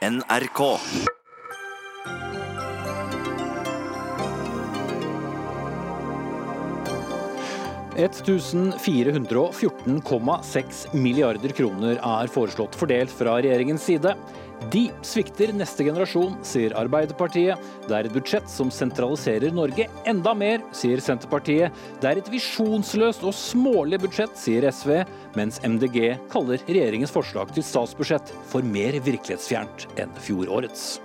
NRK. «1414,6 milliarder kroner er foreslått fordelt fra regjeringens side. De svikter neste generasjon, sier Arbeiderpartiet. Det er et budsjett som sentraliserer Norge enda mer, sier Senterpartiet. Det er et visjonsløst og smålig budsjett, sier SV, mens MDG kaller regjeringens forslag til statsbudsjett for mer virkelighetsfjernt enn fjorårets.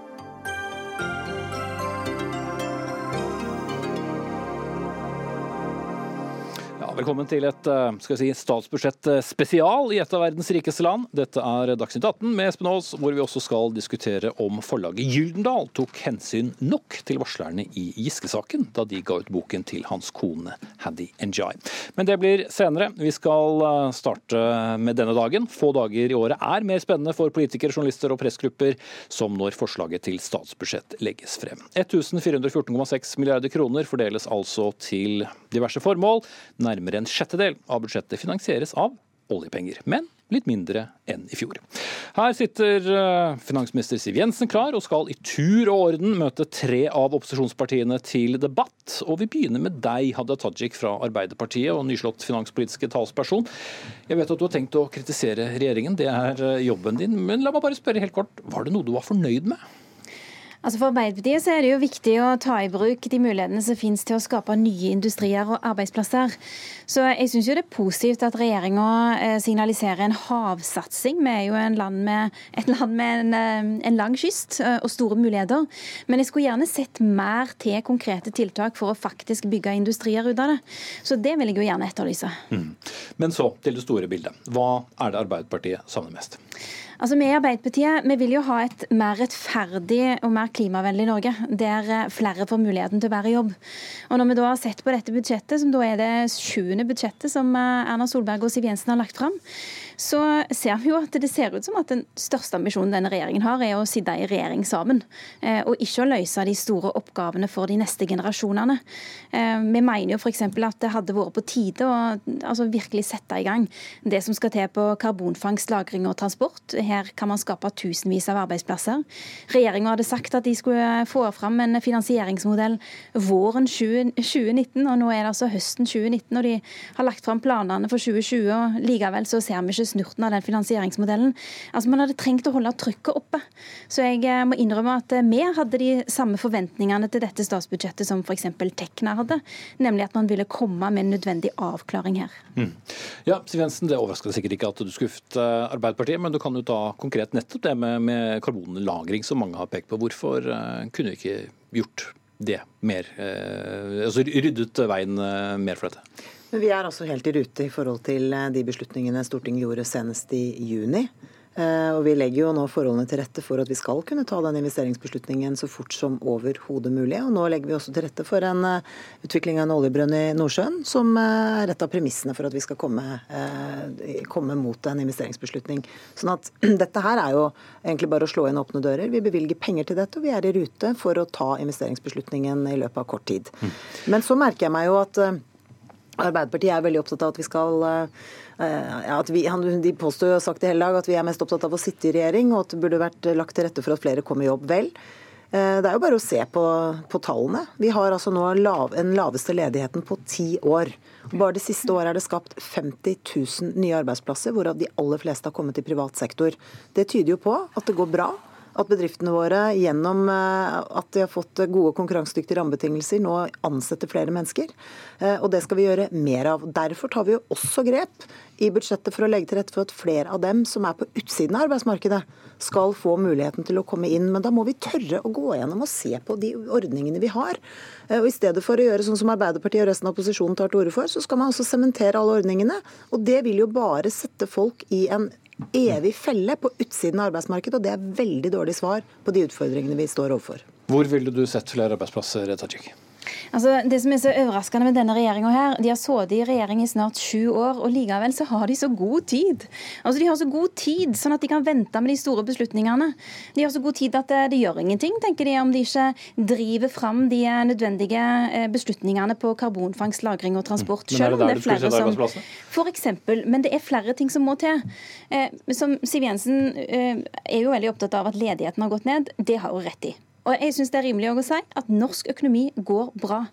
Velkommen til et eh, skal si, statsbudsjett spesial i et av verdens rikeste land. Dette er Dagsnytt 18 med Espen Aas, hvor vi også skal diskutere om forlaget Gyldendal tok hensyn nok til varslerne i Giske-saken da de ga ut boken til hans kone Haddy Njay. Men det blir senere. Vi skal eh, starte med denne dagen. Få dager i året er mer spennende for politikere, journalister og pressgrupper som når forslaget til statsbudsjett legges frem. 1414,6 milliarder kroner fordeles altså til diverse formål. Nærmere en sjettedel av budsjettet finansieres av oljepenger, men litt mindre enn i fjor. Her sitter eh, finansminister Siv Jensen klar og skal i tur og orden møte tre av opposisjonspartiene til debatt. Og vi begynner med deg, Hadia Tajik fra Arbeiderpartiet og nyslått finanspolitiske talsperson. Jeg vet at du har tenkt å kritisere regjeringen, det er eh, jobben din. Men la meg bare spørre helt kort, var det noe du var fornøyd med? Altså For Arbeiderpartiet så er det jo viktig å ta i bruk de mulighetene som finnes til å skape nye industrier og arbeidsplasser. Så jeg syns det er positivt at regjeringa eh, signaliserer en havsatsing. Vi er jo en land med, et land med en, eh, en, lang kyst eh, og store muligheter. Men jeg skulle gjerne sett mer til konkrete tiltak for å faktisk bygge industrier ut av det. Så det vil jeg jo gjerne etterlyse. Mm. Men så til det store bildet. Hva er det Arbeiderpartiet savner mest? Altså, Vi i Arbeiderpartiet vi vil jo ha et mer rettferdig og mer klimavennlig Norge, der eh, flere får muligheten til å være i jobb. Og Når vi da har sett på dette budsjettet, som da er det sjuende budsjettet som eh, Erna Solberg og Siv Jensen har lagt fram, så ser vi jo at det ser ut som at den største ambisjonen denne regjeringen har, er å sitte i regjering sammen, eh, og ikke å løse de store oppgavene for de neste generasjonene. Vi mener jo f.eks. at det hadde vært på tide å altså, virkelig sette i gang det som skal til på karbonfangst, lagring og transport her kan man skape tusenvis av arbeidsplasser. Regjeringa hadde sagt at de skulle få fram en finansieringsmodell våren 2019, og nå er det altså høsten 2019, og de har lagt fram planene for 2020. og Likevel så ser vi ikke snurten av den finansieringsmodellen. Altså Man hadde trengt å holde trykket oppe. Så jeg eh, må innrømme at eh, vi hadde de samme forventningene til dette statsbudsjettet som f.eks. Tekna hadde, nemlig at man ville komme med en nødvendig avklaring her. Mm. Ja, Siv Jensen, Det overrasker sikkert ikke at du skuffet eh, Arbeiderpartiet, men du kan jo ta konkret nettopp det med, med karbonlagring, som mange har pekt på. Hvorfor kunne vi ikke gjort det mer? Altså ryddet veien mer for dette? Vi er altså helt i rute i forhold til de beslutningene Stortinget gjorde senest i juni. Eh, og Vi legger jo nå forholdene til rette for at vi skal kunne ta den investeringsbeslutningen så fort som overhodet mulig. Og Nå legger vi også til rette for en eh, utvikling av en oljebrønn i Nordsjøen, som eh, er et av premissene for at vi skal komme, komme mot en investeringsbeslutning. Sånn at Dette her er jo egentlig bare å slå inn åpne dører. Vi bevilger penger til dette, og vi er i rute for å ta investeringsbeslutningen i løpet av kort tid. Mm. Men så merker jeg meg jo at Arbeiderpartiet er veldig opptatt av at vi skal ja, at vi, De påstår jo sagt i hele dag at vi er mest opptatt av å sitte i regjering, og at det burde vært lagt til rette for at flere kom i jobb. Vel, eh, det er jo bare å se på, på tallene. Vi har altså nå lav, den laveste ledigheten på ti år. Bare det siste året er det skapt 50 000 nye arbeidsplasser, hvorav de aller fleste har kommet i privat sektor. Det tyder jo på at det går bra at bedriftene våre gjennom eh, at de har fått gode konkurransedyktige rammebetingelser, nå ansetter flere mennesker. Eh, og det skal vi gjøre mer av. Derfor tar vi jo også grep i budsjettet for å legge til rette for at flere av dem som er på utsiden av arbeidsmarkedet, skal få muligheten til å komme inn. Men da må vi tørre å gå gjennom og se på de ordningene vi har. Eh, og I stedet for å gjøre sånn som Arbeiderpartiet og resten av opposisjonen tar til orde for, så skal man også sementere alle ordningene. Og det vil jo bare sette folk i en evig felle på utsiden av arbeidsmarkedet, og det er veldig dårlig svar på de utfordringene vi står overfor. Hvor ville du sett flere arbeidsplasser, Tajik? Altså, det som er så overraskende med denne regjeringa her, de har sittet i regjering i snart sju år, og likevel så har de så god tid. Altså, De har så god tid, sånn at de kan vente med de store beslutningene. De har så god tid at det, det gjør ingenting, tenker de, om de ikke driver fram de nødvendige eh, beslutningene på karbonfangst, lagring og transport. Er det der det skulle skjedd arbeidsplassene? For eksempel, men det er flere ting som må til. Eh, som Siv Jensen eh, er jo veldig opptatt av at ledigheten har gått ned. Det har hun rett i. Og jeg syns det er rimelig å si at norsk økonomi går bra.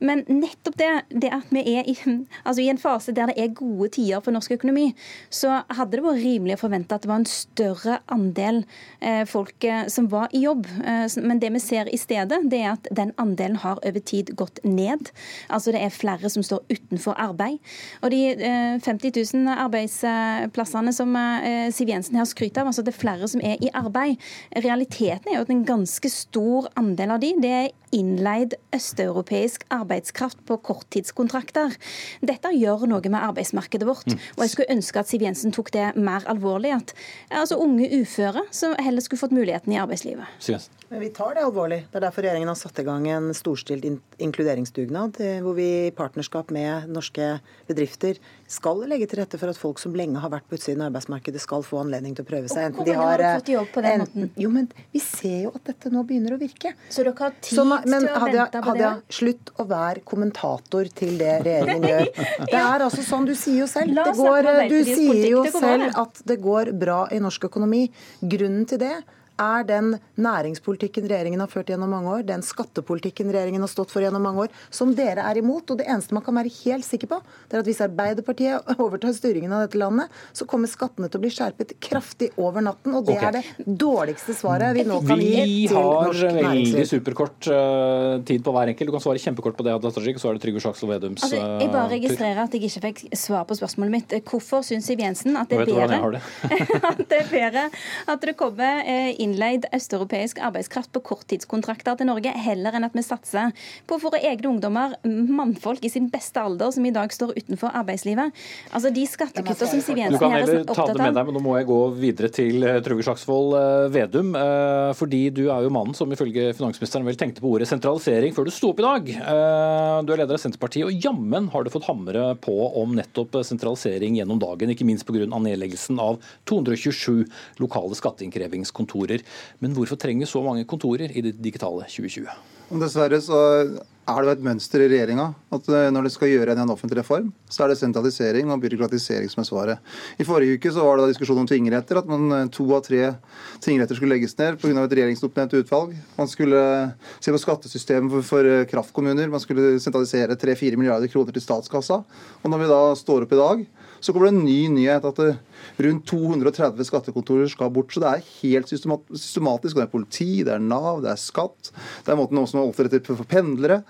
Men nettopp det, det at vi er i, altså i, en fase der det er gode tider for norsk økonomi, så hadde det vært rimelig å forvente at det var en større andel eh, folk eh, som var i jobb. Eh, men det vi ser i stedet, det er at den andelen har over tid gått ned. Altså det er flere som står utenfor arbeid. Og de 50 000 arbeidsplassene som Siv Jensen her skryter av, altså det er flere som er i arbeid. Realiteten er jo at en ganske stor andel av de, det er innleid østeuropeisk arbeidskraft på korttidskontrakter. Dette gjør noe med arbeidsmarkedet vårt. Mm. Og jeg skulle ønske at Siv Jensen tok det mer alvorlig. At altså, unge uføre som heller skulle fått muligheten i arbeidslivet. Siv Jensen. Men vi tar det alvorlig. Det er derfor regjeringen har satt i gang en storstilt inkluderingsdugnad, eh, hvor vi i partnerskap med norske bedrifter skal legge til rette for at folk som lenge har vært på utsiden av arbeidsmarkedet, skal få anledning til å prøve seg. Enten de har, har fått jobb på den en, måten? Jo, men vi ser jo at dette nå begynner å virke. Så dere har tid Så, men, til å Hadia, vente på hadde, det? Slutt å være kommentator til det regjeringen gjør. Det er altså sånn, du sier jo selv. Går, du sier jo selv at det går bra i norsk økonomi. Grunnen til det er den næringspolitikken regjeringen har ført gjennom mange år, den skattepolitikken regjeringen har stått for gjennom mange år, som dere er imot. Og det eneste man kan være helt sikker på, det er at hvis Arbeiderpartiet overtar styringen av dette landet, så kommer skattene til å bli skjerpet kraftig over natten. Og det okay. er det dårligste svaret vi nå kan vi gi til norsk næringsliv. Vi har veldig superkort uh, tid på hver enkelt. Du kan svare kjempekort på det, Tajik, så er det Trygve Slagsvold Vedums altså, Jeg bare eh, registrerer at jeg ikke fikk svar på spørsmålet mitt. Hvorfor syns Siv Jensen at det er bedre at det er bedre at det kommer uh, innleid østeuropeisk arbeidskraft på korttidskontrakter til Norge, heller enn at vi satser på våre egne ungdommer, mannfolk i sin beste alder, som i dag står utenfor arbeidslivet. Altså De skattekutta som Siv Jensen her er opptatt av Du kan heller ta det med deg, men nå må jeg gå videre til eh, Trygve Slagsvold eh, Vedum. Eh, fordi du er jo mannen som ifølge finansministeren vel tenkte på ordet sentralisering før du sto opp i dag. Du er leder av Senterpartiet, og jammen har du fått hamre på om nettopp sentralisering gjennom dagen, ikke minst pga. nedleggelsen av 227 lokale skatteinnkrevingskontorer. Men hvorfor trenger vi så mange kontorer i det digitale 2020? Dessverre så er det et mønster i regjeringa at eh, når det skal gjøre en offentlig reform, så er det sentralisering og byråkratisering som er svaret. I forrige uke så var det diskusjon om tingretter, at man, eh, to av tre tingretter skulle legges ned pga. et regjeringsoppnevnt utvalg. Man skulle se på skattesystemet for, eh, kraftkommuner. Man skulle sentralisere 3-4 milliarder kroner til statskassa. Og når vi da står opp i dag, så kommer det en ny nyhet at rundt 230 skattekontorer skal bort. Så det er helt systematisk. Det er politi, det er Nav, det er skatt. Det er måten også man oppdretter for pendlere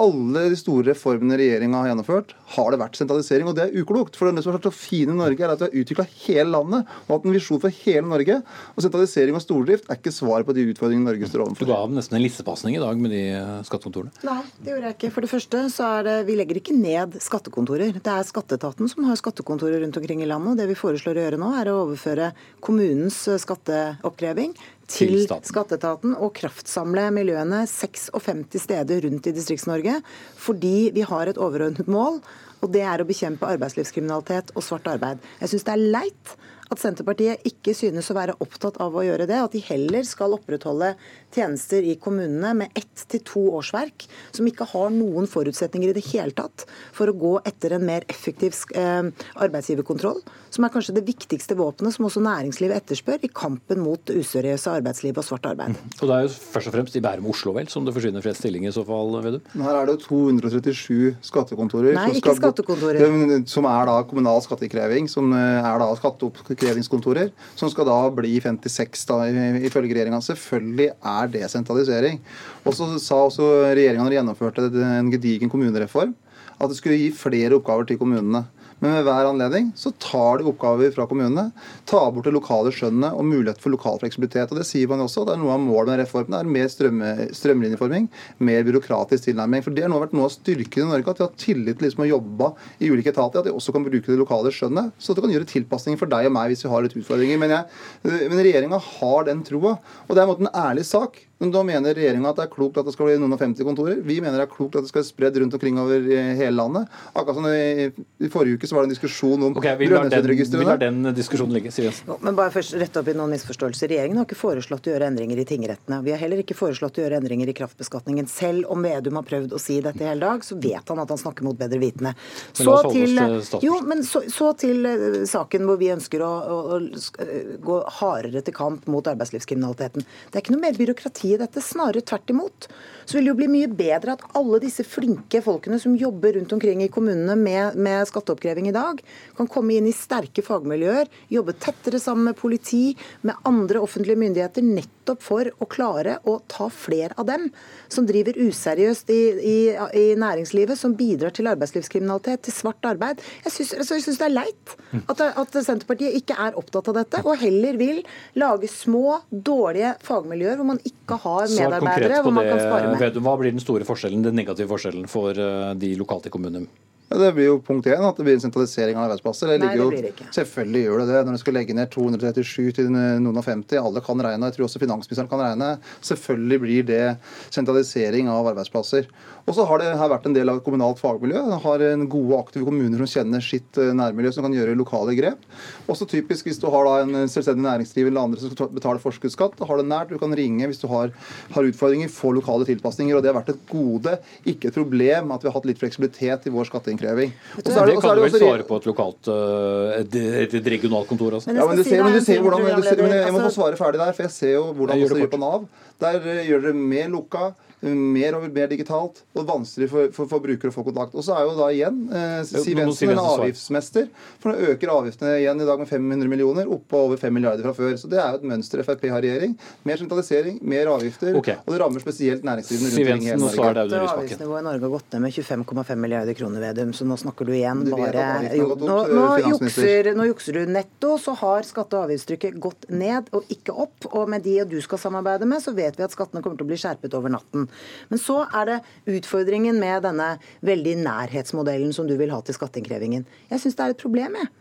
alle de store reformene regjeringa har gjennomført, har det vært sentralisering. Og det er uklokt. For det som har vært så fint i Norge, er at vi har utvikla hele landet og hatt en visjon for hele Norge. Og sentralisering og stordrift er ikke svaret på de utfordringene Norge står overfor. Du ga nesten en lissepasning i dag med de eh, skattekontorene? Nei, det gjorde jeg ikke. For det første så er det Vi legger ikke ned skattekontorer. Det er skatteetaten som har skattekontorer rundt omkring i landet. og Det vi foreslår å gjøre nå, er å overføre kommunens eh, skatteoppkreving til skatteetaten og kraftsamle miljøene 56 steder rundt i Distrikts-Norge. Fordi vi har et overordnet mål, og det er å bekjempe arbeidslivskriminalitet og svart arbeid. Jeg syns det er leit at Senterpartiet ikke synes å være opptatt av å gjøre det. At de heller skal opprettholde tjenester i kommunene med ett til to årsverk, som ikke har noen forutsetninger i det hele tatt for å gå etter en mer effektiv eh, arbeidsgiverkontroll, som er kanskje det viktigste våpenet som også næringslivet etterspør i kampen mot useriøse arbeidsliv og svart arbeid. Mm. Og Det er jo først og fremst i Bærum og Oslo vel som det forsvinner flest stillinger i så fall, Vedum? Her er det 237 skattekontorer. Nei, ikke skattekontorer. Som er da kommunal skattekreving, som eh, er da skatteoppkrevingskontorer, som skal da bli 56 da, ifølge regjeringa. Selvfølgelig er er desentralisering. Og så sa også regjeringa når de gjennomførte en gedigen kommunereform, at det skulle gi flere oppgaver til kommunene. Men ved hver anledning så tar de oppgaver fra kommunene, tar bort det lokale skjønnet og mulighet for lokal fleksibilitet. Og Det sier man også, det er noe av målet med reformen. Er mer strømme, strømlinjeforming, mer byråkratisk tilnærming. For Det har nå vært noe av styrken i Norge, at vi har tillit til de som har jobba i ulike etater, at de også kan bruke det lokale skjønnet, så at du kan gjøre tilpasninger for deg og meg hvis vi har litt utfordringer. Men, jeg, men regjeringa har den troa, og det er en måte en ærlig sak. Men da mener regjeringa at det er klokt at det skal bli noen og 50 kontorer. Vi mener det er klokt at det skal være spredd rundt omkring over hele landet. Akkurat som i, i forrige uke så var det en diskusjon om okay, vi vi lar den diskusjonen ligge. Siv Jensen. Men bare først rette opp i noen misforståelser. Regjeringen har ikke foreslått å gjøre endringer i tingrettene. Vi har heller ikke foreslått å gjøre endringer i kraftbeskatningen. Selv om Vedum har prøvd å si dette i hele dag, så vet han at han snakker mot bedre vitende. Så til, jo, men så, så til uh, saken hvor vi ønsker å, å, å, gå hardere til kamp mot arbeidslivskriminaliteten. Det er ikke noe mer byråkrati i dette, snarere tvert imot. Så vil det jo bli mye bedre at alle disse flinke folkene som jobber rundt omkring i kommunene med, med skatteoppkreving i dag, kan komme inn i sterke fagmiljøer, jobbe tettere sammen med politi, med andre offentlige myndigheter, nettopp for å klare å ta flere av dem som driver useriøst i, i, i næringslivet, som bidrar til arbeidslivskriminalitet, til svart arbeid. Jeg syns det er leit at, at Senterpartiet ikke er opptatt av dette, og heller vil lage små, dårlige fagmiljøer hvor man ikke har medarbeidere hvor man kan spare med. Vedum, hva blir den store forskjellen, den negative forskjellen for eh, de lokalt i kommunene? Ja, det blir jo punkt én at det blir en sentralisering av arbeidsplasser. Det Nei, det blir det ikke. Selvfølgelig gjør det det. Når du skal legge ned 237 til noen og 50, alle kan regne, jeg tror også finansministeren kan regne, selvfølgelig blir det sentralisering av arbeidsplasser. Og så har det her vært en del av et kommunalt fagmiljø. Det har en gode, aktive kommuner som kjenner sitt eh, nærmiljø, som kan gjøre lokale grep. Også typisk hvis du har da en selvstendig næringsdriver eller andre som skal betale forskuddsskatt. Har det nært, du kan ringe hvis du har, har utfordringer, få lokale tilpasninger. og Det har vært et gode, ikke et problem at vi har hatt litt fleksibilitet i vår skatteinnkreving. Det, det, det kan du vel svare på et lokalt, eh, et, et regionalt kontor også? Ja, men du ser, men du ser hvordan, du ser, men jeg må få altså- svare ferdig der, for jeg ser jo hvordan det gjør på Nav. Der eh, gjør dere mer lukka mer og mer digitalt og vanskelig for, for, for brukere å få kontakt. Og så er jo da igjen eh, Siv Jensen en avgiftsmester. For nå øker avgiftene igjen i dag med 500 millioner, oppå over 5 milliarder fra før. Så det er jo et mønster Frp har i regjering. Mer sentralisering, mer avgifter. Okay. Og det rammer spesielt næringsdrivende rundt omkring hele Norge. Avgiftsnivået i Norge har gått ned med 25,5 milliarder kroner, Vedum. Så nå snakker du igjen bare jo, nå, nå, jukser, nå jukser du netto, så har skatte- og avgiftstrykket gått ned og ikke opp. Og med de du skal samarbeide med, så vet vi at skattene kommer til å bli skjerpet over natten. Men så er det utfordringen med denne veldig nærhetsmodellen som du vil ha til skatteinnkrevingen. Jeg syns det er et problem, jeg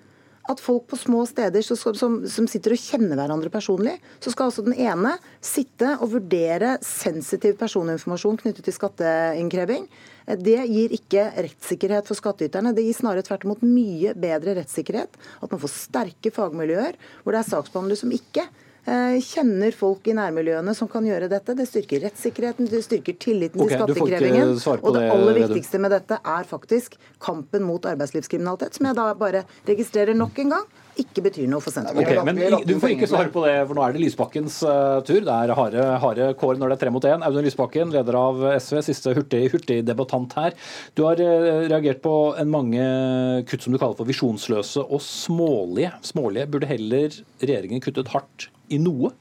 at folk på små steder som, som, som, sitter og kjenner hverandre personlig, så skal altså den ene sitte og vurdere sensitiv personinformasjon knyttet til skatteinnkreving. Det gir ikke rettssikkerhet for skattyterne. Det gir snarere tvert imot mye bedre rettssikkerhet. At man får sterke fagmiljøer hvor det er saksbehandlere som ikke kjenner folk i nærmiljøene som kan gjøre dette. Det styrker rettssikkerheten, det styrker tilliten okay, til skatteinnkrevingen. Og det aller viktigste med dette er faktisk kampen mot arbeidslivskriminalitet, som jeg da bare registrerer nok en gang ikke betyr noe for Senterpartiet. Okay, men Du får ikke svare på det, for nå er det Lysbakkens uh, tur. Det er harde, harde kår når det er tre mot én. Audun Lysbakken, leder av SV, siste hurtigdebattant hurtig her. Du har uh, reagert på en mange kutt som du kaller for visjonsløse og smålige. Smålige. Burde heller regjeringen kuttet hardt i noe?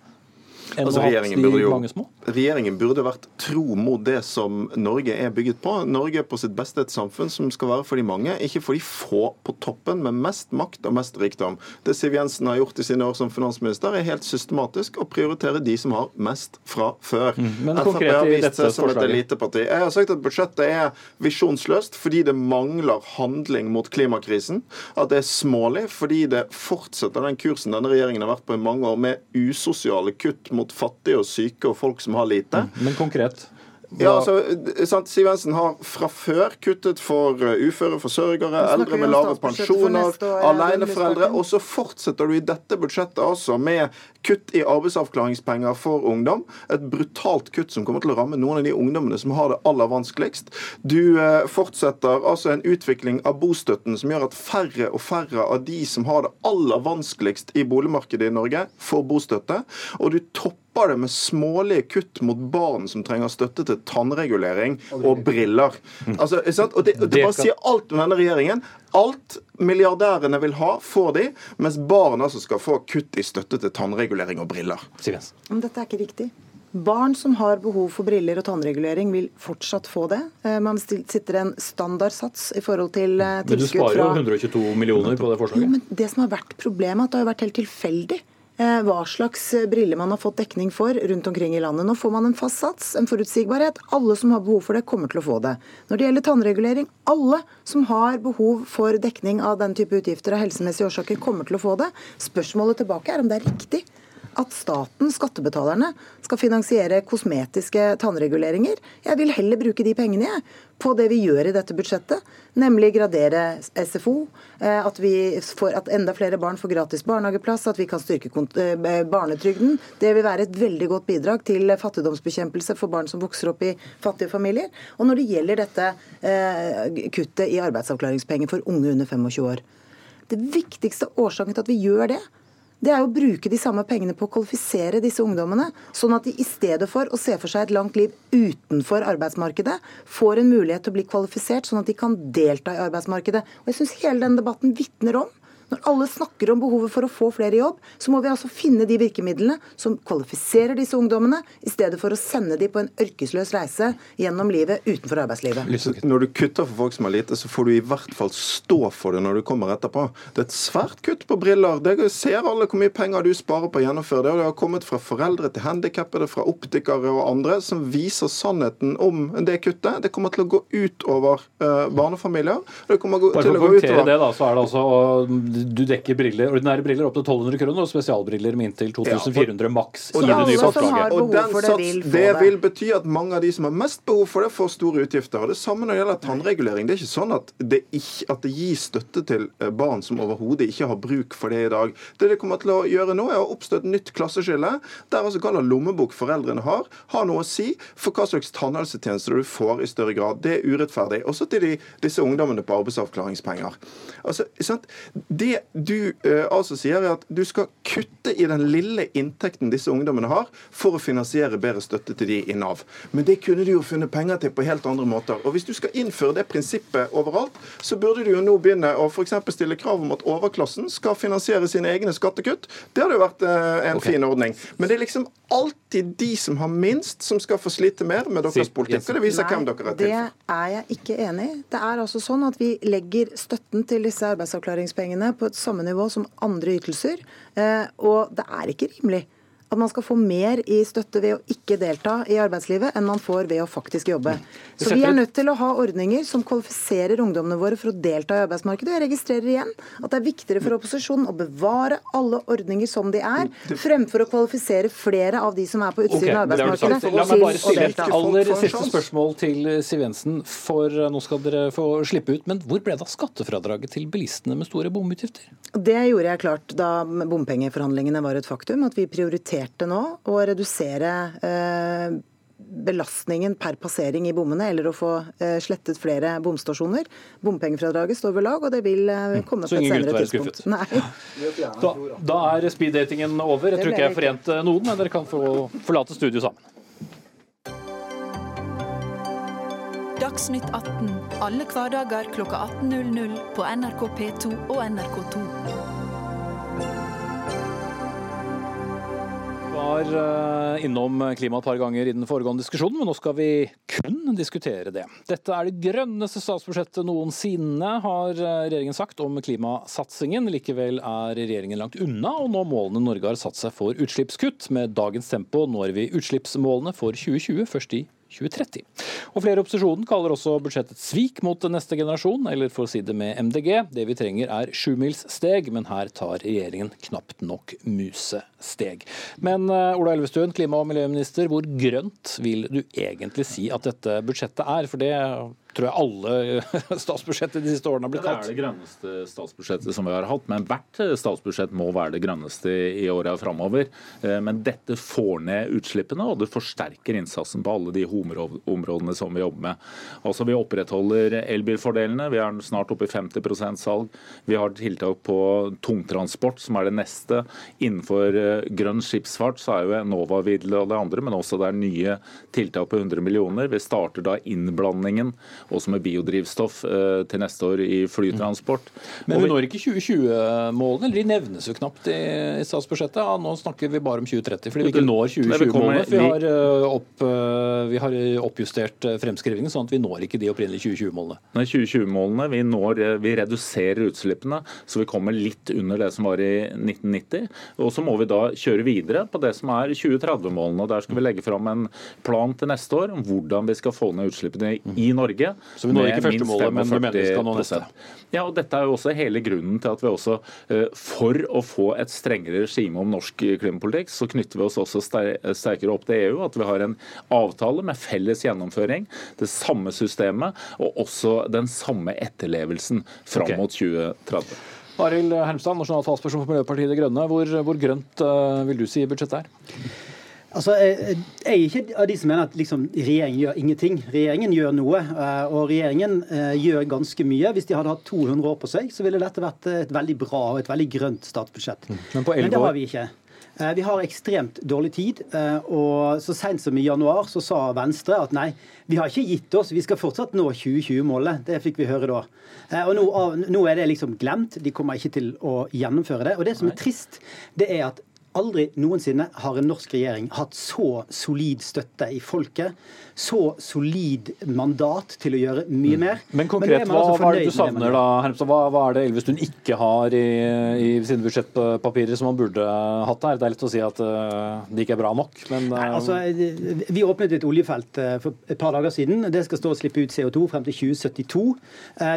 Altså, regjeringen, burde jo, regjeringen burde vært tro mot det som Norge er bygget på. Norge er på sitt beste et samfunn som skal være for de mange, ikke for de få på toppen med mest makt og mest rikdom. Det Siv Jensen har gjort i sine år som finansminister, er helt systematisk å prioritere de som har mest fra før. Mm, men Frp har vist seg som et eliteparti. Jeg har sagt at budsjettet er visjonsløst fordi det mangler handling mot klimakrisen. At det er smålig fordi det fortsetter den kursen denne regjeringen har vært på i mange år, med usosiale kutt mot fattige og syke og folk som har lite. Mm, men konkret? Ja, altså, Siv Jensen har fra før kuttet for uh, uføre forsørgere, eldre med lave pensjoner, aleneforeldre. Og så fortsetter du i dette budsjettet altså med kutt i arbeidsavklaringspenger for ungdom. Et brutalt kutt som kommer til å ramme noen av de ungdommene som har det aller vanskeligst. Du uh, fortsetter altså en utvikling av bostøtten som gjør at færre og færre av de som har det aller vanskeligst i boligmarkedet i Norge, får bostøtte. Og du topper det med smålige kutt mot barn som trenger støtte til tannregulering og briller. Altså, og det, det bare sier alt om denne regjeringen. Alt milliardærene vil ha, får de, mens barna som skal få kutt i støtte til tannregulering og briller. Men dette er ikke riktig. Barn som har behov for briller og tannregulering, vil fortsatt få det. Eh, man sitter en standardsats i forhold til tilskudd fra Men du sparer jo 122 millioner på det forslaget. Jo, men det som har vært problemet, er at det har vært helt tilfeldig Eh, hva slags briller man har fått dekning for rundt omkring i landet. Nå får man en fast sats, en forutsigbarhet. Alle som har behov for det, kommer til å få det. Når det gjelder tannregulering, alle som har behov for dekning av den type utgifter av helsemessige årsaker, kommer til å få det. Spørsmålet tilbake er om det er riktig at staten, skattebetalerne, skal finansiere kosmetiske tannreguleringer. Jeg vil heller bruke de pengene jeg, på det vi gjør i dette budsjettet, nemlig gradere SFO, eh, at, får, at enda flere barn får gratis barnehageplass, at vi kan styrke eh, barnetrygden. Det vil være et veldig godt bidrag til fattigdomsbekjempelse for barn som vokser opp i fattige familier. Og når det gjelder dette eh, kuttet i arbeidsavklaringspenger for unge under 25 år. Det viktigste årsaken til at vi gjør det, det er å bruke de samme pengene på å kvalifisere disse ungdommene, sånn at de i stedet for å se for seg et langt liv utenfor arbeidsmarkedet, får en mulighet til å bli kvalifisert, sånn at de kan delta i arbeidsmarkedet. Og jeg syns hele denne debatten vitner om når alle snakker om behovet for å få flere i jobb, så må vi altså finne de virkemidlene som kvalifiserer disse ungdommene, i stedet for å sende dem på en ørkesløs reise gjennom livet utenfor arbeidslivet. Når du kutter for folk som har lite, så får du i hvert fall stå for det når du kommer etterpå. Det er et svært kutt på briller. Det ser alle hvor mye penger du sparer på å gjennomføre det. Og det har kommet fra foreldre til handikappede, fra optikere og andre, som viser sannheten om det kuttet. Det kommer til å gå ut over uh, barnefamilier. Det kommer Bare til å gå ut over... det, da, så er det altså du dekker briller, ordinære briller opp til 1200 kroner, og spesialbriller med inntil 2400 ja, maks. i det nye forslaget. Og den sats, det, vil, bety at mange av de som har mest behov for det, får store utgifter. Og Det samme når det gjelder tannregulering. Det er ikke sånn at det, ikke, at det gis støtte til eh, barn som overhodet ikke har bruk for det i dag. Det det kommer til å gjøre nå, er å oppstå et nytt klasseskille, der altså hva slags lommebok foreldrene har, har noe å si for hva slags tannhelsetjenester du får i større grad. Det er urettferdig. Også til de, disse ungdommene på arbeidsavklaringspenger. Altså, sant? Det det du eh, altså sier, er at du skal kutte i den lille inntekten disse ungdommene har, for å finansiere bedre støtte til de i Nav. Men det kunne du jo funnet penger til på helt andre måter. Og Hvis du skal innføre det prinsippet overalt, så burde du jo nå begynne å f.eks. stille krav om at overklassen skal finansiere sine egne skattekutt. Det hadde jo vært eh, en okay. fin ordning. Men det er liksom alltid de som har minst, som skal få slite mer med deres politikk. Og det viser Nei, hvem dere er til for. Det er jeg ikke enig i. Det er altså sånn at vi legger støtten til disse arbeidsavklaringspengene på samme nivå som andre ytelser. Eh, og det er ikke rimelig at man skal få mer i støtte ved å ikke delta i arbeidslivet enn man får ved å faktisk jobbe. Så vi er nødt til å ha ordninger som kvalifiserer ungdommene våre for å delta i arbeidsmarkedet. Jeg registrerer igjen at det er viktigere for opposisjonen å bevare alle ordninger som de er, fremfor å kvalifisere flere av de som er på utsiden av arbeidsmarkedet. La meg bare stille et aller siste spørsmål til Siv Jensen, for eh, nå skal dere få slippe ut. Men hvor ble det av skattefradraget til bilistene med store bomutgifter? Det gjorde jeg klart da bompengeforhandlingene var et faktum, at vi prioriterte prioriterte nå å redusere eh, belastningen per passering i bommene, eller å få eh, slettet flere bomstasjoner. Bompengefradraget står ved lag, og det vil eh, komme på et senere tidspunkt. Da, da er speeddatingen over. Jeg tror ikke jeg har forent noen, men dere kan få forlate studio sammen. Dagsnytt 18 alle hverdager klokka 18.00 på NRK P2 og NRK2. Var eh, innom klima et par ganger i den foregående diskusjonen, men nå skal vi kun diskutere det. Dette er det grønneste statsbudsjettet noensinne, har eh, regjeringen sagt om klimasatsingen. Likevel er regjeringen langt unna å nå målene Norge har satt seg for utslippskutt. Med dagens tempo når vi utslippsmålene for 2020 først i 2030. Og Flere i opposisjonen kaller også budsjettet svik mot neste generasjon, eller for å si det med MDG, det vi trenger er sjumilssteg, men her tar regjeringen knapt nok musesteg. Men eh, Ola Elvestuen, klima- og miljøminister, hvor grønt vil du egentlig si at dette budsjettet er? For det tror jeg alle statsbudsjettet de siste årene har blitt kalt. Det er det grønneste statsbudsjettet som vi har hatt, men hvert statsbudsjett må være det grønneste i åra framover. Eh, men dette får ned utslippene, og det forsterker innsatsen på alle de områdene som vi jobber med. Altså Vi opprettholder elbilfordelene, vi er snart oppe i 50 salg. Vi har tiltak på tungtransport, som er det neste. Innenfor eh, grønn skipsfart så er jo Enova videre og det andre, men også det er nye tiltak på 100 millioner. Vi starter da innblandingen også med biodrivstoff til neste år i flytransport. Men vi når ikke 2020-målene, eller de nevnes jo knapt i, statsbudsjettet. Ja, nå snakker vi bare om 2030, fordi vi ikke når 2020-målene. Vi, opp, vi har oppjustert fremskrivingen, sånn at vi når ikke de opprinnelige 2020-målene. Nei, 2020-målene, vi, vi reduserer utslippene, så vi kommer litt under det som var i 1990. Og så må vi da kjøre videre på det som er 2030-målene. og Der skal vi legge fram en plan til neste år om hvordan vi skal få ned utslippene i Norge. Så vi når ikke første målet, men vi mener vi skal nå neste? Ja, og Dette er jo også hele grunnen til at vi også, eh, for å få et strengere regime om norsk klimapolitikk, så knytter vi oss også sterkere opp til EU. At vi har en avtale med felles gjennomføring, det samme systemet og også den samme etterlevelsen fram okay. mot 2030. Arild Hermstad, nasjonal talsperson for Miljøpartiet De Grønne. Hvor, hvor grønt vil du si budsjettet er? Altså, Jeg er ikke av de som mener at liksom, regjeringen gjør ingenting. Regjeringen gjør noe, eh, og regjeringen gjør ganske mye. Hvis de hadde hatt 200 år på seg, så ville dette vært et veldig bra og et veldig grønt statsbudsjett. Mm. Men, Men det har vi ikke. Vi har ekstremt dårlig tid, og så sent som i januar så sa Venstre at nei, vi har ikke gitt oss, vi skal fortsatt nå 2020-målet. Det fikk vi høre da. Og nå, nå, er det liksom glemt, de kommer ikke til å gjennomføre det. Og det som er trist, det er at aldri noensinne har en norsk regjering hatt så solid støtte i folket så solid mandat til å gjøre mye mm. mer. Men konkret, Men hva, altså hva, er det du savner da, Hermstad? Hva, hva, er det Elvestuen ikke har i, i sine budsjettpapirer som han burde hatt der? Det er lett å si at uh, det ikke er bra nok, men uh... Nei, altså, Vi åpnet et oljefelt uh, for et par dager siden. Det skal stå og slippe ut CO2 frem til 2072.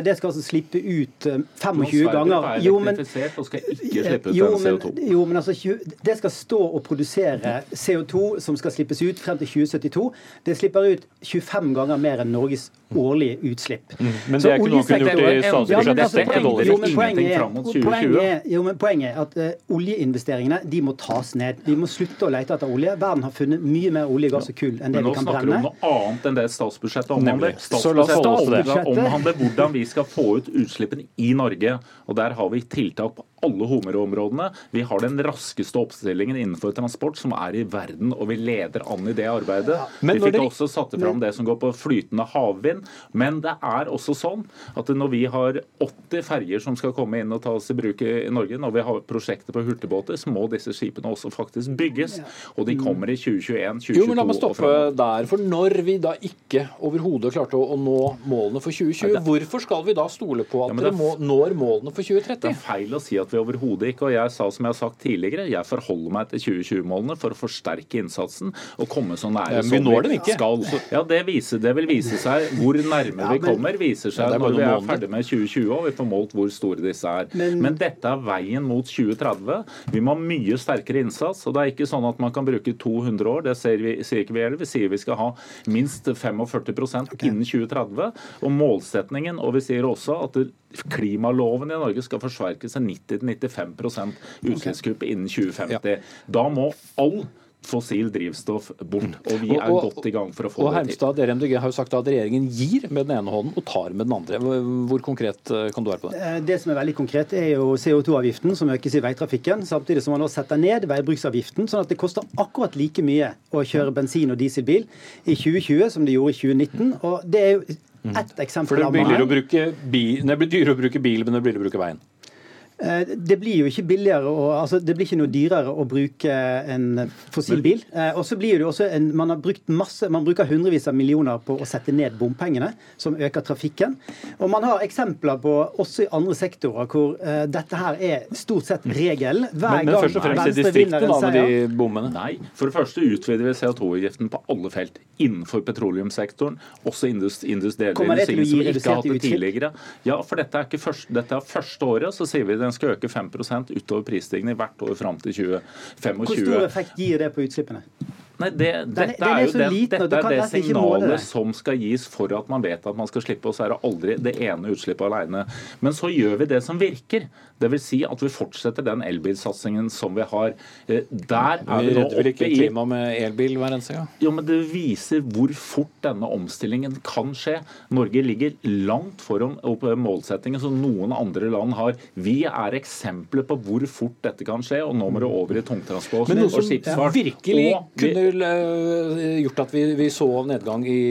Det skal altså slippe ut 25 ganger jo, men, og skal ikke slippe ut jo, men, CO2. Jo, men altså, det skal stå og produsere CO2 som skal slippes ut frem til 2072. Det slipper ut ut 25 ganger mer enn Norges årlige utslipp. Mm. Men det er ikke noe kunne gjort i statsbudsjettet? Jo, men poenget er, jo, men poenget er at uh, oljeinvesteringene de må tas ned. Vi må slutte å lete etter olje. Verden har funnet mye mer olje, gass og kull enn det vi kan brenne. Men nå snakker du om noe annet enn det statsbudsjettet omhandler. Statsbudsjettet omhandler hvordan vi skal få ut utslippene i Norge. Og der har vi tiltak på alle homerområdene. Vi har den raskeste oppstillingen innenfor transport som er i verden, og vi leder an i det arbeidet. vi fikk også satt fram det som går på flytende havvind. Men det er også sånn at når vi har 80 ferger som skal komme inn og tas i bruk i Norge, når vi har prosjekter på hurtigbåter, så må disse skipene også faktisk bygges. Og de kommer i 2021, 2022 jo, men La meg stoppe der. For når vi da ikke overhodet klarte å, nå målene for 2020, hvorfor skal vi da stole på at ja, dere må, når målene for 2030? Det er feil å si at vi overhodet ikke. Og jeg sa som jeg har sagt tidligere, jeg forholder meg til 2020-målene for å forsterke innsatsen og komme så nære som vi skal. Ja, det, viser, det vil vise seg hvor nærme vi kommer, viser seg når vi er ferdig med 2020 og vi får målt hvor store disse er. Men, Men dette er veien mot 2030. Vi må ha mye sterkere innsats. og Det er ikke sånn at man kan bruke 200 år, det sier, vi, sier ikke vi heller. Vi sier vi skal ha minst 45 okay. innen 2030. Og målsetningen, og vi sier også at klimaloven i Norge skal forsverkes til 90-95% utslippskutt innen 2050. Da må all fossil drivstoff bort. Og vi er og, og, godt i gang for å få og det til. Dere MDG har jo sagt at regjeringen gir med den ene hånden og tar med den andre. Hvor konkret eh, kan du være på det? Eh, det som er veldig konkret, er jo CO2-avgiften som økes i veitrafikken. Samtidig som man nå setter ned veibruksavgiften, sånn at det koster akkurat like mye å kjøre bensin- og dieselbil i 2020 som det gjorde i 2019. og det er jo ett eksempel For det blir dyrere å bruke bil, det blir dyrere å bruke bil, men det blir dyrere å bruke veien? Eh, det blir jo ikke billigere, og, altså, det blir ikke noe dyrere å bruke en fossilbil. Eh, og så blir det også en, Man har brukt masse, man bruker hundrevis av millioner på å sette ned bompengene, som øker trafikken. Og man har eksempler på også i andre sektorer hvor uh, dette her er stort sett regelen. Hver men, men først og fremst i distriktene, da, med de bommene? Nei. For det første utvider vi CO2-avgiften på alle felt. Innenfor petroleumssektoren, også industrielle industrien som ikke har hatt det tidligere. Ja, for dette er, ikke første, dette er første året, så sier vi det den skal øke 5 utover prisstigning hvert år fram til 2025. Hvor stor effekt gir det på utslippene? Nei, det, dette er, er jo den, dette er det signalet som skal gis for at man vet at man skal slippe, og så er det aldri det ene utslippet alene. Men så gjør vi det som virker. Dvs. Si at vi fortsetter den elbilsatsingen som vi har. Eh, der er vi nå oppe i ikke klima med elbil hver eneste gang? Jo, men Det viser hvor fort denne omstillingen kan skje. Norge ligger langt foran målsettingen som noen andre land har. Vi er eksempler på hvor fort dette kan skje, og nå må det over i tungtransport og skipsfart. Ja, virkelig kunne eksempel gjort at vi, vi så nedgang i,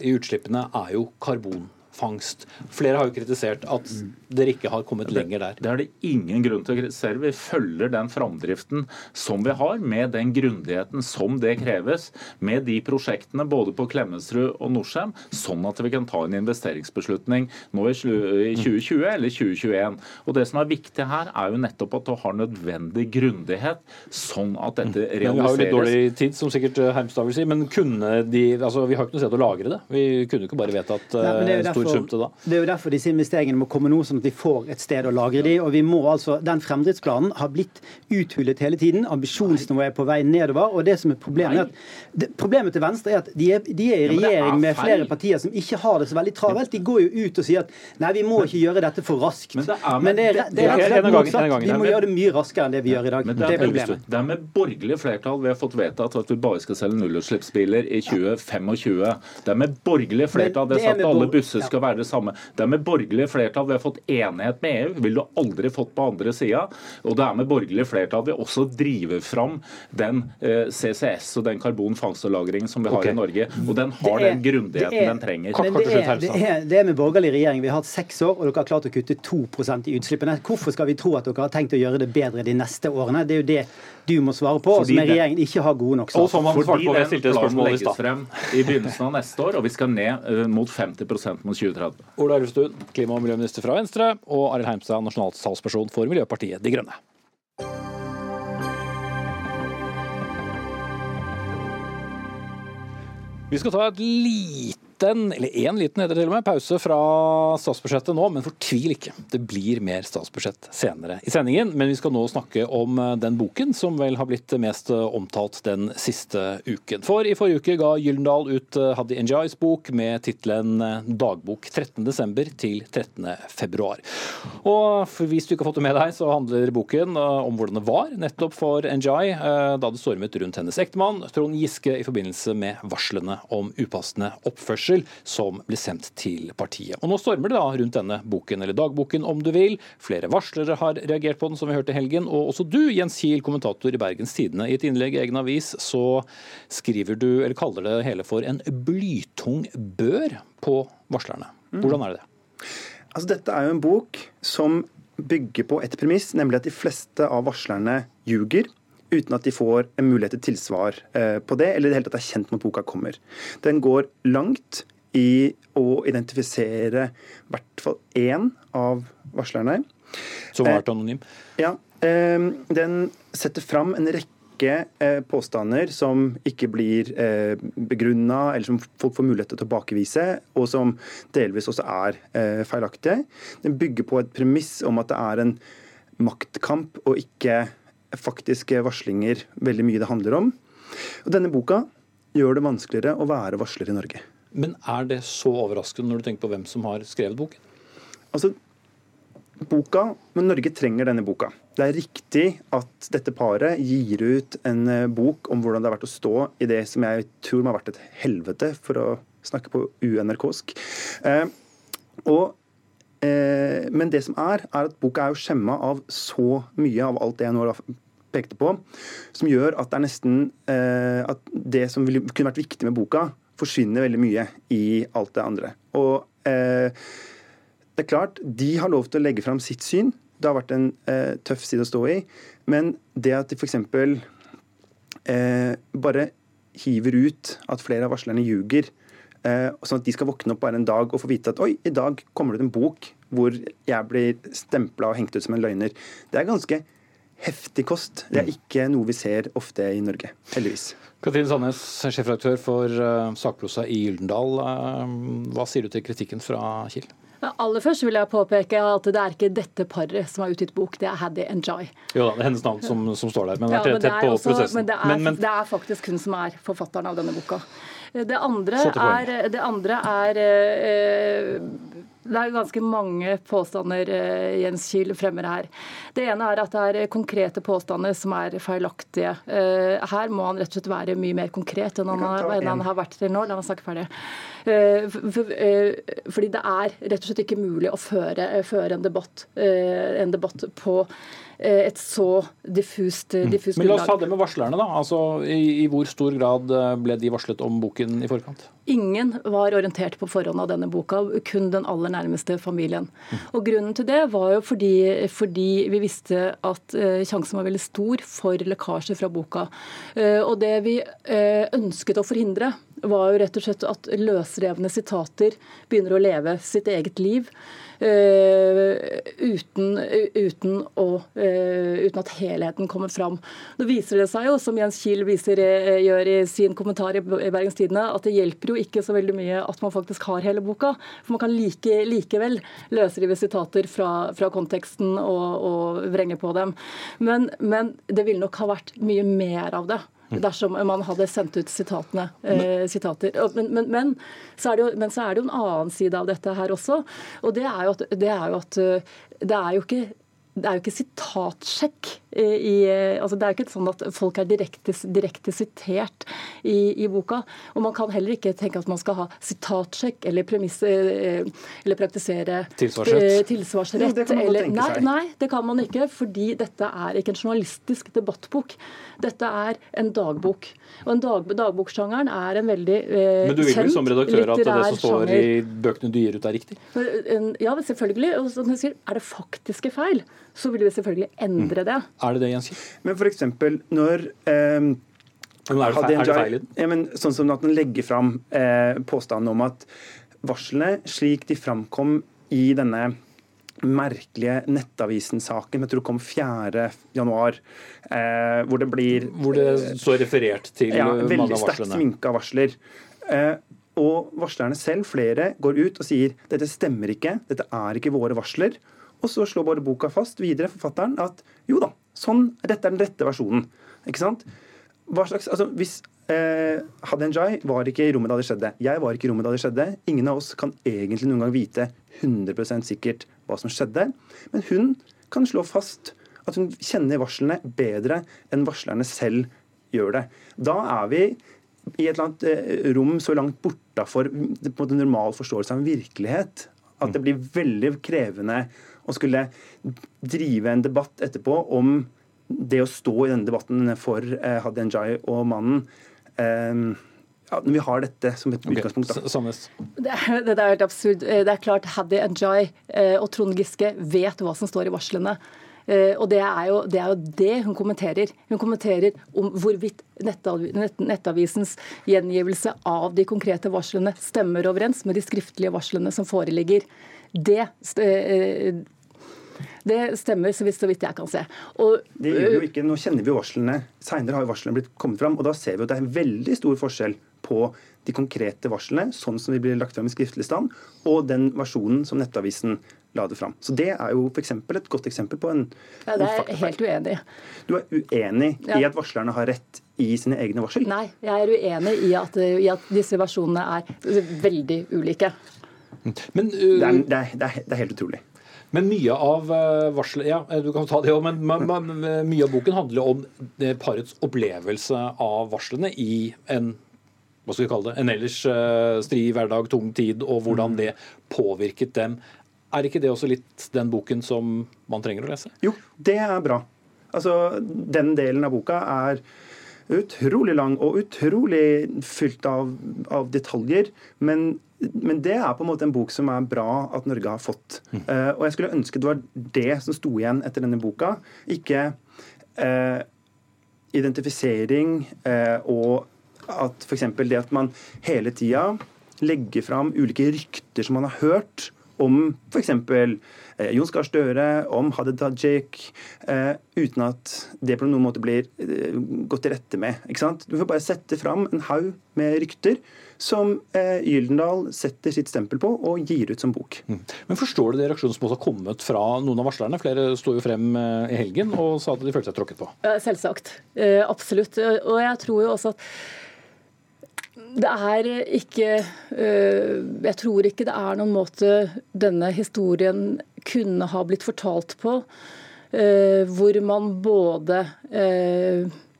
i utslippene, er jo karbon fangst. Flere har jo kritisert at dere ikke har kommet lenger der. Det er det ingen grunn til å kritisere. Vi følger den framdriften som vi har, med den grundigheten som det kreves, med de prosjektene både på Klemetsrud og Norcem, sånn at vi kan ta en investeringsbeslutning nå i 2020 eller 2021. Og Det som er viktig her, er jo nettopp at du har nødvendig grundighet, sånn at dette realiseres. Men vi har jo litt dårlig tid, som sikkert Hermstad vil si, men kunne de altså Vi har ikke noe sted å lagre det. Vi kunne ikke bare vedtatt Nei, stor da. det er jo derfor disse investeringene må komme nå, sånn at vi får et sted å lagre de. og vi må altså, Den fremdriftsplanen har blitt uthulet hele tiden. Ambisjonsnivået er på vei nedover. og det som er Problemet er at, problemet til Venstre er at de er, de er i regjering med flere partier som ikke har det så veldig travelt. De går jo ut og sier at nei, vi må ikke gjøre dette for raskt. Men det er, men det er, det er rett og slett motsatt. Vi må gjøre det mye raskere enn det vi gjør i dag. Det, er, problemet. Det er med borgerlig flertall vi har fått vedtatt at vi bare skal selge nullutslippsbiler i 2025. Det er med borgerlig flertall det er sagt alle busser skal være det samme. Det er med borgerlig flertall vi har fått enighet med EU. vil du aldri fått på andre sida. Og det er med borgerlig flertall vi også driver fram den eh, CCS og den karbonfangst og -lagring som vi har okay. i Norge. Og den har er, den grundigheten den trenger. Men det er, det, er, det er med borgerlig regjering. Vi har hatt seks år, og dere har klart å kutte 2% i utslippene. Hvorfor skal vi tro at dere har tenkt å gjøre det bedre de neste årene? Det er jo det du må svare på, og som regjeringen ikke har gode nok svar på. Fordi den planen legges frem i begynnelsen av neste år, og vi skal ned uh, mot 50% mot 2030. Ola Elvestuen, klima- og miljøminister fra Venstre, og Arild Heimstad, nasjonaltalsperson for Miljøpartiet De Grønne. Vi skal ta et lite liten, eller én liten heter det til og med, pause fra statsbudsjettet nå, men fortvil ikke. Det blir mer statsbudsjett senere i sendingen. Men vi skal nå snakke om eh, den boken som vel har blitt mest eh, omtalt den siste uken. For i forrige uke ga Gyldendal ut eh, Haddy Njais bok med tittelen 'Dagbok 13.12. til 13.2'. Og hvis du ikke har fått det med deg, så handler boken om hvordan det var nettopp for Njai da det stormet rundt hennes ektemann Trond Giske i forbindelse med varslene om upassende oppførsel forespørsel som ble sendt til partiet. Og Nå stormer det da rundt denne boken, eller dagboken om du vil. Flere varslere har reagert på den, som vi hørte i helgen. Og også du, Jens Kiel, kommentator i Bergens Tidende. I et innlegg i egen avis så skriver du, eller kaller det hele for en blytung bør på varslerne. Mm. Hvordan er det? Altså, dette er jo en bok som bygger på et premiss, nemlig at de fleste av varslerne ljuger uten at de får en mulighet til tilsvar eh, på det, eller i det hele tatt er kjent med at boka kommer. Den går langt i å identifisere i hvert fall én av varslerne. Som har vært anonym? Ja. Eh, den setter fram en rekke påstander som ikke blir begrunna, eller som folk får mulighet til å tilbakevise, og som delvis også er feilaktige. Den bygger på et premiss om at det er en maktkamp og ikke faktiske varslinger veldig mye det handler om. Og Denne boka gjør det vanskeligere å være varsler i Norge. Men er det så overraskende når du tenker på hvem som har skrevet boken? Altså, boka, men Norge trenger denne boka. Det er riktig at dette paret gir ut en eh, bok om hvordan det har vært å stå i det som jeg tror må ha vært et helvete, for å snakke på uNRK-sk. Eh, og men det som er, er at boka er jo skjemma av så mye av alt det jeg nå pekte på, som gjør at det er nesten eh, at det som kunne vært viktig med boka, forsvinner veldig mye i alt det andre. Og eh, det er klart, de har lov til å legge fram sitt syn. Det har vært en eh, tøff side å stå i. Men det at de f.eks. Eh, bare hiver ut at flere av varslerne ljuger, Eh, sånn at de skal våkne opp bare en dag og få vite at oi, i dag kommer det ut en bok hvor jeg blir stempla og hengt ut som en løgner. Det er ganske heftig kost. Det er mm. ikke noe vi ser ofte i Norge, heldigvis. Katrine Sandnes, sjefredaktør for uh, sakprosa i Gyldendal. Uh, hva sier du til kritikken fra Kiel? Aller først vil jeg påpeke at det er ikke dette paret som har utgitt bok, det er Haddy Njay. Jo da, det er hennes navn som, som står der, men, ja, men, tett på også. Men det, er, men, men det er faktisk hun som er forfatteren av denne boka. Det andre er, det andre er eh, det er ganske mange påstander eh, Jens Kiel fremmer her. Det ene er at det er konkrete påstander som er feilaktige. Eh, her må han rett og slett være mye mer konkret enn han, har, enn han har vært til nå. La meg snakke ferdig. Fordi det er rett og slett ikke mulig å føre, føre en, debatt, en debatt på et så diffust, mm. diffust mm. Men la oss ta det med varslerne, da. Altså, i, I hvor stor grad ble de varslet om boken i forkant? Ingen var orientert på forhånd av denne boka, kun den aller nærmeste familien. Og Grunnen til det var jo fordi, fordi vi visste at uh, sjansen var veldig stor for lekkasjer fra boka. Uh, og Det vi uh, ønsket å forhindre, var jo rett og slett at løsrevne sitater begynner å leve sitt eget liv. Uh, uten, uten, å, uh, uten, at helheten kommer fram. Nå viser det seg jo, som Jens Kiel viser, uh, gjør i sin kommentar i Bergens Tidende, at det hjelper jo ikke så veldig mye at man faktisk har hele boka. For man kan like, likevel løsrive sitater fra, fra konteksten og, og, vrenge på dem. Men, men det ville nok ha vært mye mer av det dersom man hadde sendt ut sitatene, eh, sitater. Men, men, men, så jo, men, så er det jo en annen side av dette her også. Og det er jo at det er jo, at, eh, det er jo ikke det er jo ikke sitatsjekk. I, altså det er jo ikke sånn at folk er direkte, direkte sitert i, i, boka. Og man kan heller ikke tenke at man skal ha sitatsjekk eller eh, eller praktisere tilsvarsrett. Eh, tilsvarsrett jo, det kan man eller, tenke nei, seg. nei, det kan man ikke, fordi dette er ikke en journalistisk debattbok. Dette er en dagbok. Og en dag, Dagboksjangeren er en veldig eh, Men du vil vel som redaktør at det som står sjanger. i bøkene du gir ut, er riktig? Ja, selvfølgelig. Og som jeg sier, er det faktiske feil, så vil vi selvfølgelig endre det. Er det det, Jens Men Men f.eks. når eh, Men er det feil, er det feil? Ja, men sånn som at den legger fram eh, påstanden om at varslene, slik de framkom i denne merkelige Nettavisen-saken, jeg tror det kom 4.1, eh, hvor det blir Hvor det så referert til ja, mange veldig sterkt varslene. sminka varsler. Eh, og varslerne selv, flere, går ut og sier dette stemmer ikke, dette er ikke våre varsler. Og så slår bare boka fast videre, forfatteren, at jo da, sånn, dette er den rette versjonen. Ikke sant? Hva slags, altså hvis eh, Hadenjai var ikke i rommet da det skjedde. Jeg var ikke i rommet da det skjedde. Ingen av oss kan egentlig noen gang vite 100% sikkert hva som skjedde. Men hun kan slå fast at hun kjenner varslene bedre enn varslerne selv gjør det. Da er vi i et eller annet eh, rom så langt bortafor normal forståelse av en virkelighet at det blir veldig krevende å skulle drive en debatt etterpå om det å stå i denne debatten for eh, Hadia Njay og mannen eh, ja, Når vi har dette som et utgangspunkt. Da. Det er, det er helt absurd. Det er klart Haddy Njay eh, og Trond Giske vet hva som står i varslene. Eh, og det er, jo, det er, jo, det hun kommenterer. Hun kommenterer om hvorvidt Nettavisens gjengivelse av de konkrete varslene stemmer overens med de skriftlige varslene som foreligger. Det, eh, det stemmer, så vidt, så vidt jeg kan se. Og, det gjør jo ikke. Nå kjenner vi varslene. Seinere har varslene blitt kommet fram, og da ser vi at det er en veldig stor forskjell på de konkrete varslene, sånn som de blir lagt fram i skriftlig stand, og den versjonen som Nettavisen la det fram. Så Det er jo for eksempel, et godt eksempel på en, ja, Det er jeg helt uenig i. Du er uenig ja. i at varslerne har rett i sine egne varsel? Nei, jeg er uenig i at, i at disse versjonene er veldig ulike. Men, uh, det, er, det, er, det, er, helt utrolig. Men mye av varselet Ja, du kan ta det òg, men, men, men, mye av boken handler om parets opplevelse av varslene i en hva skal vi kalle det, en ellers uh, stri hverdag, tung tid, og hvordan det påvirket dem. Er ikke det også litt den boken som man trenger å lese? Jo, det er bra. Altså, Den delen av boka er utrolig lang og utrolig fylt av, av detaljer. Men, men, det er på en måte en bok som er bra at Norge har fått. Mm. Uh, og jeg skulle ønske det var det som sto igjen etter denne boka. Ikke uh, identifisering uh, og at f.eks. det at man hele tida legger fram ulike rykter som man har hørt om f.eks. Eh, Jon Gahr Støre, om Hadia Tajik, eh, uten at det på noen måte blir eh, gått til rette med. ikke sant? Du får bare sette fram en haug med rykter som eh, Gyldendal setter sitt stempel på og gir ut som bok. Mm. Men Forstår du det reaksjonen som også har kommet fra noen av varslerne? Flere sto jo frem i helgen og sa at de følte seg tråkket på. Selvsagt. Eh, absolutt. Og jeg tror jo også at det er ikke Jeg tror ikke det er noen måte denne historien kunne ha blitt fortalt på, hvor man både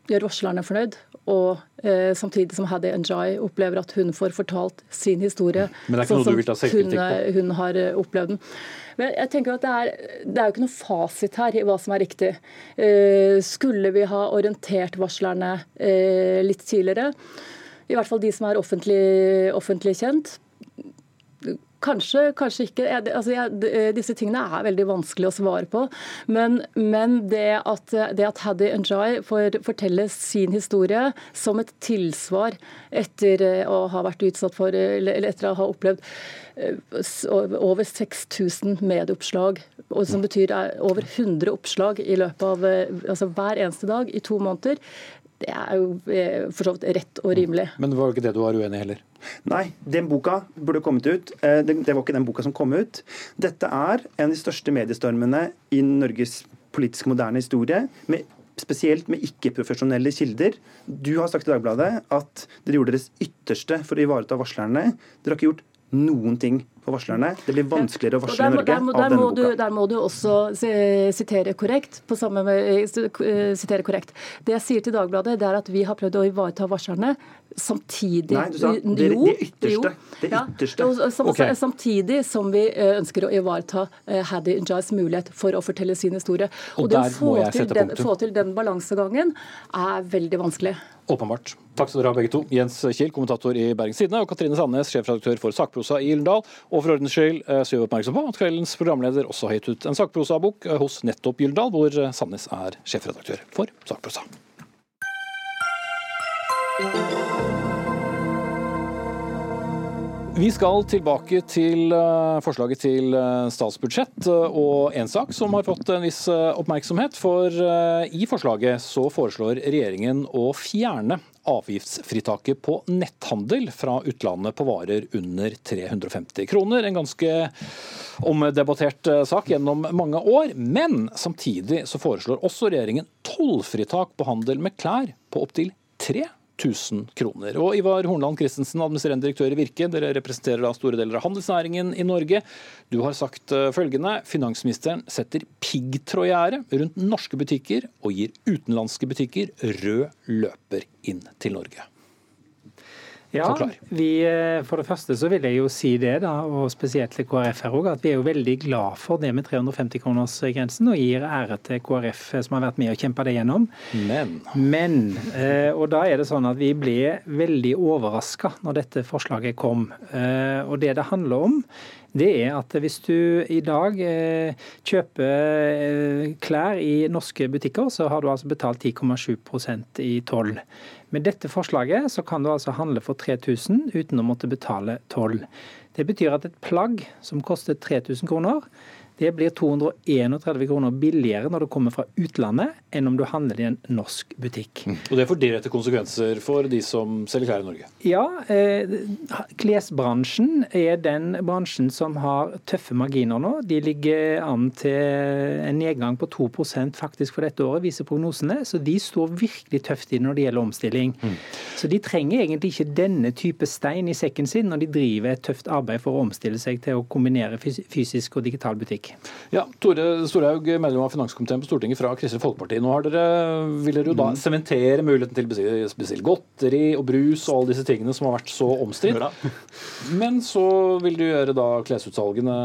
gjør varslerne fornøyd og eh, samtidig som Hadi Njay opplever at hun får fortalt sin historie. Men det er ikke sånn noe du vil ta på? Hun, hun har opplevd den. Men jeg tenker at det er, det er jo ikke noe fasit her i hva som er riktig. Eh, skulle vi ha orientert varslerne eh, litt tidligere? I hvert fall de som er offentlig, offentlig kjent. Kanskje, kanskje ikke. Altså, jeg, disse tingene er veldig vanskelig å svare på. Men, men det, at, det at Haddy Njay får fortelle sin historie som et tilsvar etter å ha vært utsatt for, eller etter å ha opplevd eh, over 6000 medieoppslag, som betyr over 100 oppslag i løpet av eh, altså hver eneste dag i to måneder, det er jo eh, for så vidt rett og rimelig. Men det var jo ikke det du var uenig i heller? Nei, den boka burde kommet ut. Eh, det var ikke den boka som kom ut. Dette er en av de største mediestormene i Norges politisk moderne historie. med spesielt med ikke-profesjonelle kilder. Du har sagt i Dagbladet at dere gjorde deres ytterste for å ivareta varslerne. Dere har ikke gjort noen ting varslerne. Det blir vanskeligere å varsle i Norge der, der, av denne boka. Du, der må du også sitere korrekt. På samme med, eh, sitere korrekt. Det jeg sier til Dagbladet, det er at vi har prøvd å ivareta varslerne samtidig Nei, du sa det, jo, det ytterste. Det ytterste. Ja, sam, okay. Samtidig som vi eh, ønsker å ivareta uh, Hadi Njais mulighet for å fortelle sin historie. Og, Og det å få til, den, få til den balansegangen er veldig vanskelig. Åpenbart. Takk skal dere ha begge to. Jens Kiel, kommentator i Bergens Tidende, og Katrine Sandnes, sjefredaktør for Sakprosa i Gyldendal. Og for ordens skyld eh, så gjør vi oppmerksom på at kveldens programleder også har gitt ut en sakprosabok eh, hos nettopp Gyldendal, hvor eh, Sandnes er sjefredaktør for Sakprosa. Vi skal tilbake til forslaget til statsbudsjett og en sak som har fått en viss oppmerksomhet. For i forslaget så foreslår regjeringen å fjerne avgiftsfritaket på netthandel fra utlandet på varer under 350 kroner. En ganske omdebattert eh, sak gjennom mange år. Men samtidig så foreslår også regjeringen tollfritak på handel med klær på opptil 3 000 kroner. Og Ivar Hornland Christensen, administrerende direktør i Virke, dere representerer da store deler av handelsnæringen i Norge. Du har sagt eh, følgende. Finansministeren setter piggtrådgjerde rundt norske butikker og gir utenlandske butikker rød løper inn til Norge. Ja, vi, eh, for det første så vil jeg jo si det, da, og spesielt til KrF her òg, at vi er jo veldig glad for det med 350-kronersgrensen, og gir ære til KrF eh, som har vært med og kjempa det gjennom. Men. Men, eh, Og da er det sånn at vi ble veldig overraska når dette forslaget kom. Og det det handler om, det er at hvis du i dag kjøper klær i norske butikker, så har du altså betalt 10,7% i toll. Med dette forslaget så kan du altså handle for 3000 uten å måtte betale toll. Det betyr at et plagg som koster 3000 kroner, det blir 231 kroner billigere når det kommer fra utlandet, enn om du handler i en norsk butikk. Mm. Og Det får direkte konsekvenser for de som selger klær i Norge? Ja, eh, klesbransjen er den bransjen som har tøffe marginer nå. De ligger an til en nedgang på 2% faktisk for dette året, viser prognosene. Så de står virkelig tøft i når det gjelder omstilling. Mm. Så de trenger egentlig ikke denne type stein i sekken sin når de driver et tøft arbeid for å omstille seg til å kombinere fysisk og digital butikk. Ja, Tore Storhaug, medlem av finanskomiteen på Stortinget fra Kristelig Folkeparti. Nå har dere, vil dere jo da mm. sementere muligheten til å bestille godteri og brus og alle disse tingene som har vært så omstridt. Men så vil du gjøre da klesutsalgene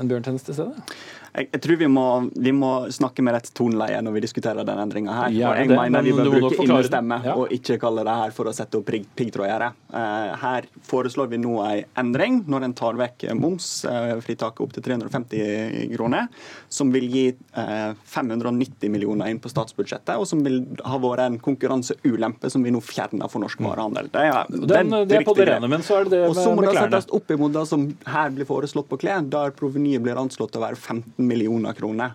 en bjørntjeneste i stedet? Jeg, jeg, tror vi må, vi må, snakke med rett toneleie når vi diskuterer denne endringa her. Ja, jeg det, mener vi bør bruke innestemme ja. og ikke kalle det her for å sette opp piggtrådgjerde. Uh, her foreslår vi nå en endring når en tar vekk momsfritaket uh, opp til 350 kroner, som vil gi uh, 590 millioner inn på statsbudsjettet, og som vil ha vært en konkurranseulempe som vi nå fjerner for norsk mm. varehandel. Det er, Den, det er på det rene, men så er det det med, og så må det settes opp imot det som her blir foreslått på klær, der provenyet blir anslått å være 15 millioner kroner.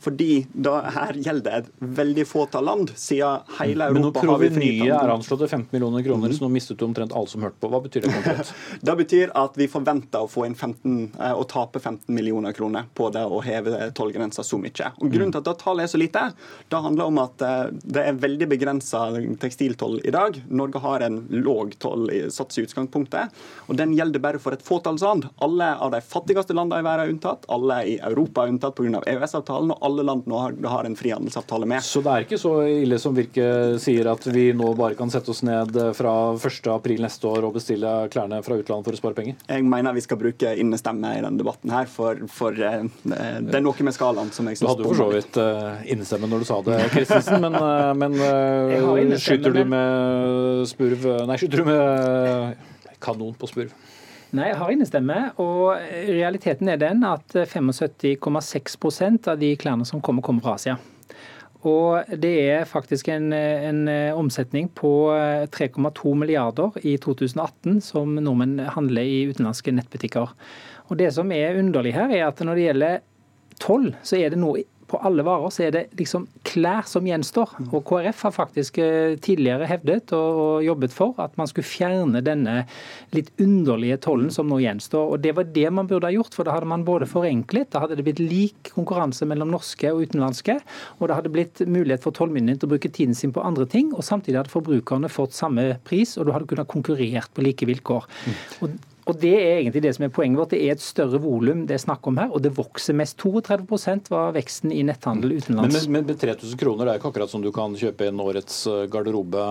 Fordi da, her gjelder et veldig fåtall land, siden hele Europa har vi frihandel. Men er anslått til 15 millioner kroner, så nå mistet du omtrent alle som hørte på. Hva betyr det konkret? det betyr at vi forventer å få inn 15, eh, å tape 15 millioner kroner på det å heve tollgrensa så mye. Og Grunnen til at det tallet er så lite, det handler om at eh, det er veldig begrensa tekstiltoll i dag. Norge har en låg tollsats i utgangspunktet, og den gjelder bare for et fåtall land. Alle av de fattigste landene i verden er unntatt, alle i Europa er unntatt pga. EØS-avtalen, og alle land nå har, har en frihandelsavtale med. Så det er ikke så ille som Virke sier, at vi nå bare kan sette oss ned fra 1.4 neste år og bestille klærne fra utlandet for å spare penger? Jeg mener vi skal bruke innestemme i denne debatten her, for, for eh, det er noe med skalaen som jeg syns Du hadde jo for så vidt uh, innestemme når du sa det, Christensen, men, uh, men uh, skyter du med spurv Nei, skyter du med kanon på spurv? Nei, jeg har innestemme. Og realiteten er den at 75,6% av de klærne som kommer, kommer fra Asia. Og det er faktisk en, en omsetning på 3,2 milliarder i 2018 som nordmenn handler i utenlandske nettbutikker. Og Det som er underlig her, er at når det gjelder toll, så er det noe på alle varer så er det liksom klær som gjenstår. Og KrF har faktisk eh, tidligere hevdet og jobbet for at man skulle fjerne denne litt underlige tollen som nå gjenstår. Og Det var det man burde ha gjort, for da hadde man både forenklet, da hadde det blitt lik konkurranse mellom norske og utenlandske, og det hadde blitt mulighet for tollmyndighetene til å bruke tiden sin på andre ting, og samtidig hadde forbrukerne fått samme pris, og du hadde kunnet konkurrert på like vilkår. Og og Det er egentlig det som er poenget vårt. Det er et større volum det er snakk om her, og det vokser mest. 32% var veksten i netthandel utenlands. Men med, med 3000 kroner, er ikke akkurat som du kan kjøpe en årets eh, garderobe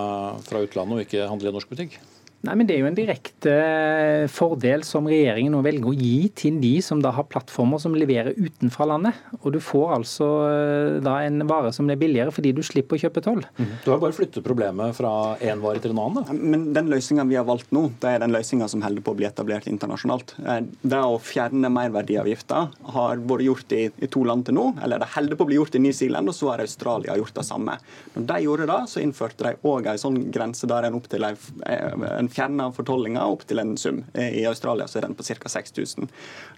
fra utlandet og ikke handle i en norsk butikk? Nei, men Det er jo en direkte eh, fordel som regjeringen nå velger å gi til de som da har plattformer som leverer utenfra landet. Og Du får altså eh, da en vare som er billigere fordi du slipper å kjøpe toll. Mm. Du har bare flyttet problemet fra én vare til en annen? da. Men Den løsninga vi har valgt nå, det er den løsninga som holder på å bli etablert internasjonalt. Eh, det å fjerne merverdiavgifta har vært gjort i, i, to land til nå. eller Det holder på å bli gjort i New Zealand, og så har Australia gjort det samme. Når de gjorde det, så innførte de òg ei sånn grense der en opptil en en av fortollinga opp til en sum. I Australia så er den på ca. 6000.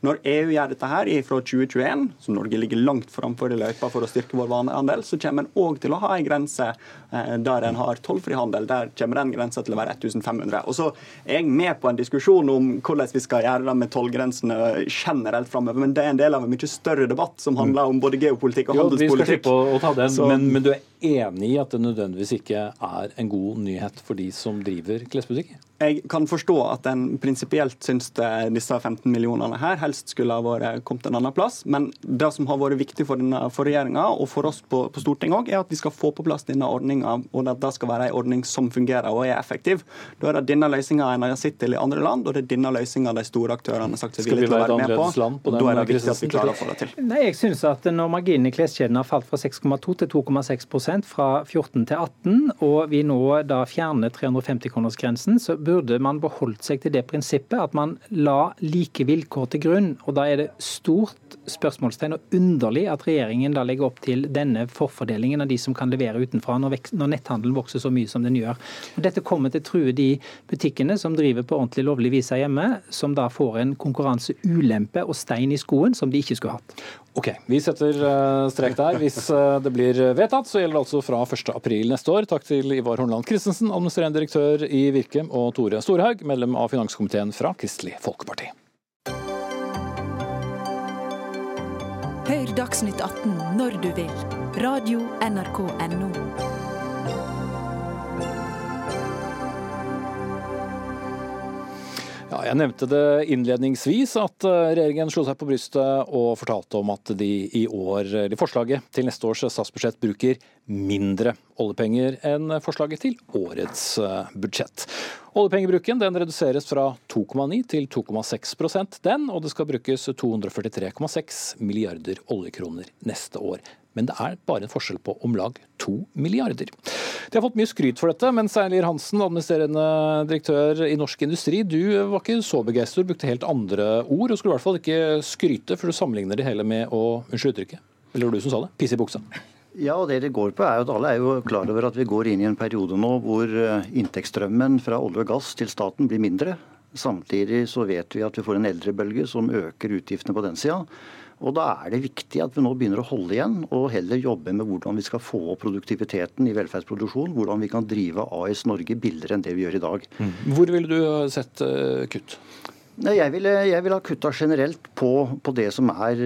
Når EU gjør dette her fra 2021, som Norge ligger langt framfor i løypa for å styrke vår vanehandel, så kommer en òg til å ha en grense eh, der en har tollfri handel. Der kommer den grensa til å være 1500. Og så er jeg med på en diskusjon om hvordan vi skal gjøre det med tollgrensene generelt framover, men det er en del av en mye større debatt som handler om både geopolitikk og handelspolitikk. Jo, vi skal å ta den, så, men, men du er enig i at det nødvendigvis ikke er en god nyhet for de som driver klesbutikker? Jeg kan forstå at en prinsipielt syns disse 15 millionene her helst skulle ha vært kommet en annen plass. Men det som har vært viktig for, denne, for regjeringa og for oss på, på Stortinget òg, er at vi skal få på plass denne ordninga, og at det skal være en ordning som fungerer og er effektiv. Da er det denne løsninga en har sett til i andre land, og det er denne løsninga de store aktørene har sagt seg villige til å være med på. på da er det viktig at vi klarer å få det til. Nei, jeg synes at Når marginen i kleskjeden har falt fra 6,2 til 2,6% fra 14 til 18, og vi nå da fjerner 350-kronersgrensen, så burde man beholdt seg til det prinsippet at man la like vilkår til grunn. og Da er det stort spørsmålstegn og underlig at regjeringen da legger opp til denne forfordelingen av de som kan levere utenfra, når, når netthandelen vokser så mye som den gjør. Og dette kommer til å true de butikkene som driver på ordentlig lovlig vis her hjemme, som da får en konkurranseulempe og stein i skoen som de ikke skulle hatt. Ok, Vi setter eh, strek der. Hvis eh, det blir vedtatt, så gjelder det altså fra 1.4 neste år. Takk til Ivar Hornland Christensen, administrerende direktør i Virke, og Tore Storhaug, medlem av finanskomiteen fra Kristelig Folkeparti. Hør Dagsnytt 18 når du vil. Radio NRK Radio.nrk.no. Ja, jeg nevnte det innledningsvis at eh, regjeringen slo seg på brystet og fortalte om at de i år, eller forslaget til neste års statsbudsjett bruker mindre oljepenger enn forslaget til årets eh, budsjett. Oljepengebruken den reduseres fra 2,9 til 2,6% den, og det skal brukes 243,6 milliarder oljekroner neste år men det er bare en forskjell på om lag to milliarder. De har fått mye skryt for dette, men Seiler Hansen, administrerende direktør i Norsk Industri, du var ikke så begeistret, brukte helt andre ord, og skulle i hvert fall ikke skryte, for du sammenligner det hele med å Unnskyld uttrykket, eller var det du som sa det? Pisse i buksa. Ja, og det det går på er jo at Alle er jo klar over at vi går inn i en periode nå hvor eh, inntektsstrømmen fra olje og gass til staten blir mindre. Samtidig så vet vi at vi får en eldrebølge som øker utgiftene på den sida. Og Da er det viktig at vi nå begynner å holde igjen, og heller jobbe med hvordan vi skal få opp produktiviteten i velferdsproduksjon. Hvordan vi kan drive AS Norge billigere enn det vi gjør i dag. Mm. Hvor ville du sett uh, kutt? Jeg vil, jeg vil ha kutta generelt på, på, det som er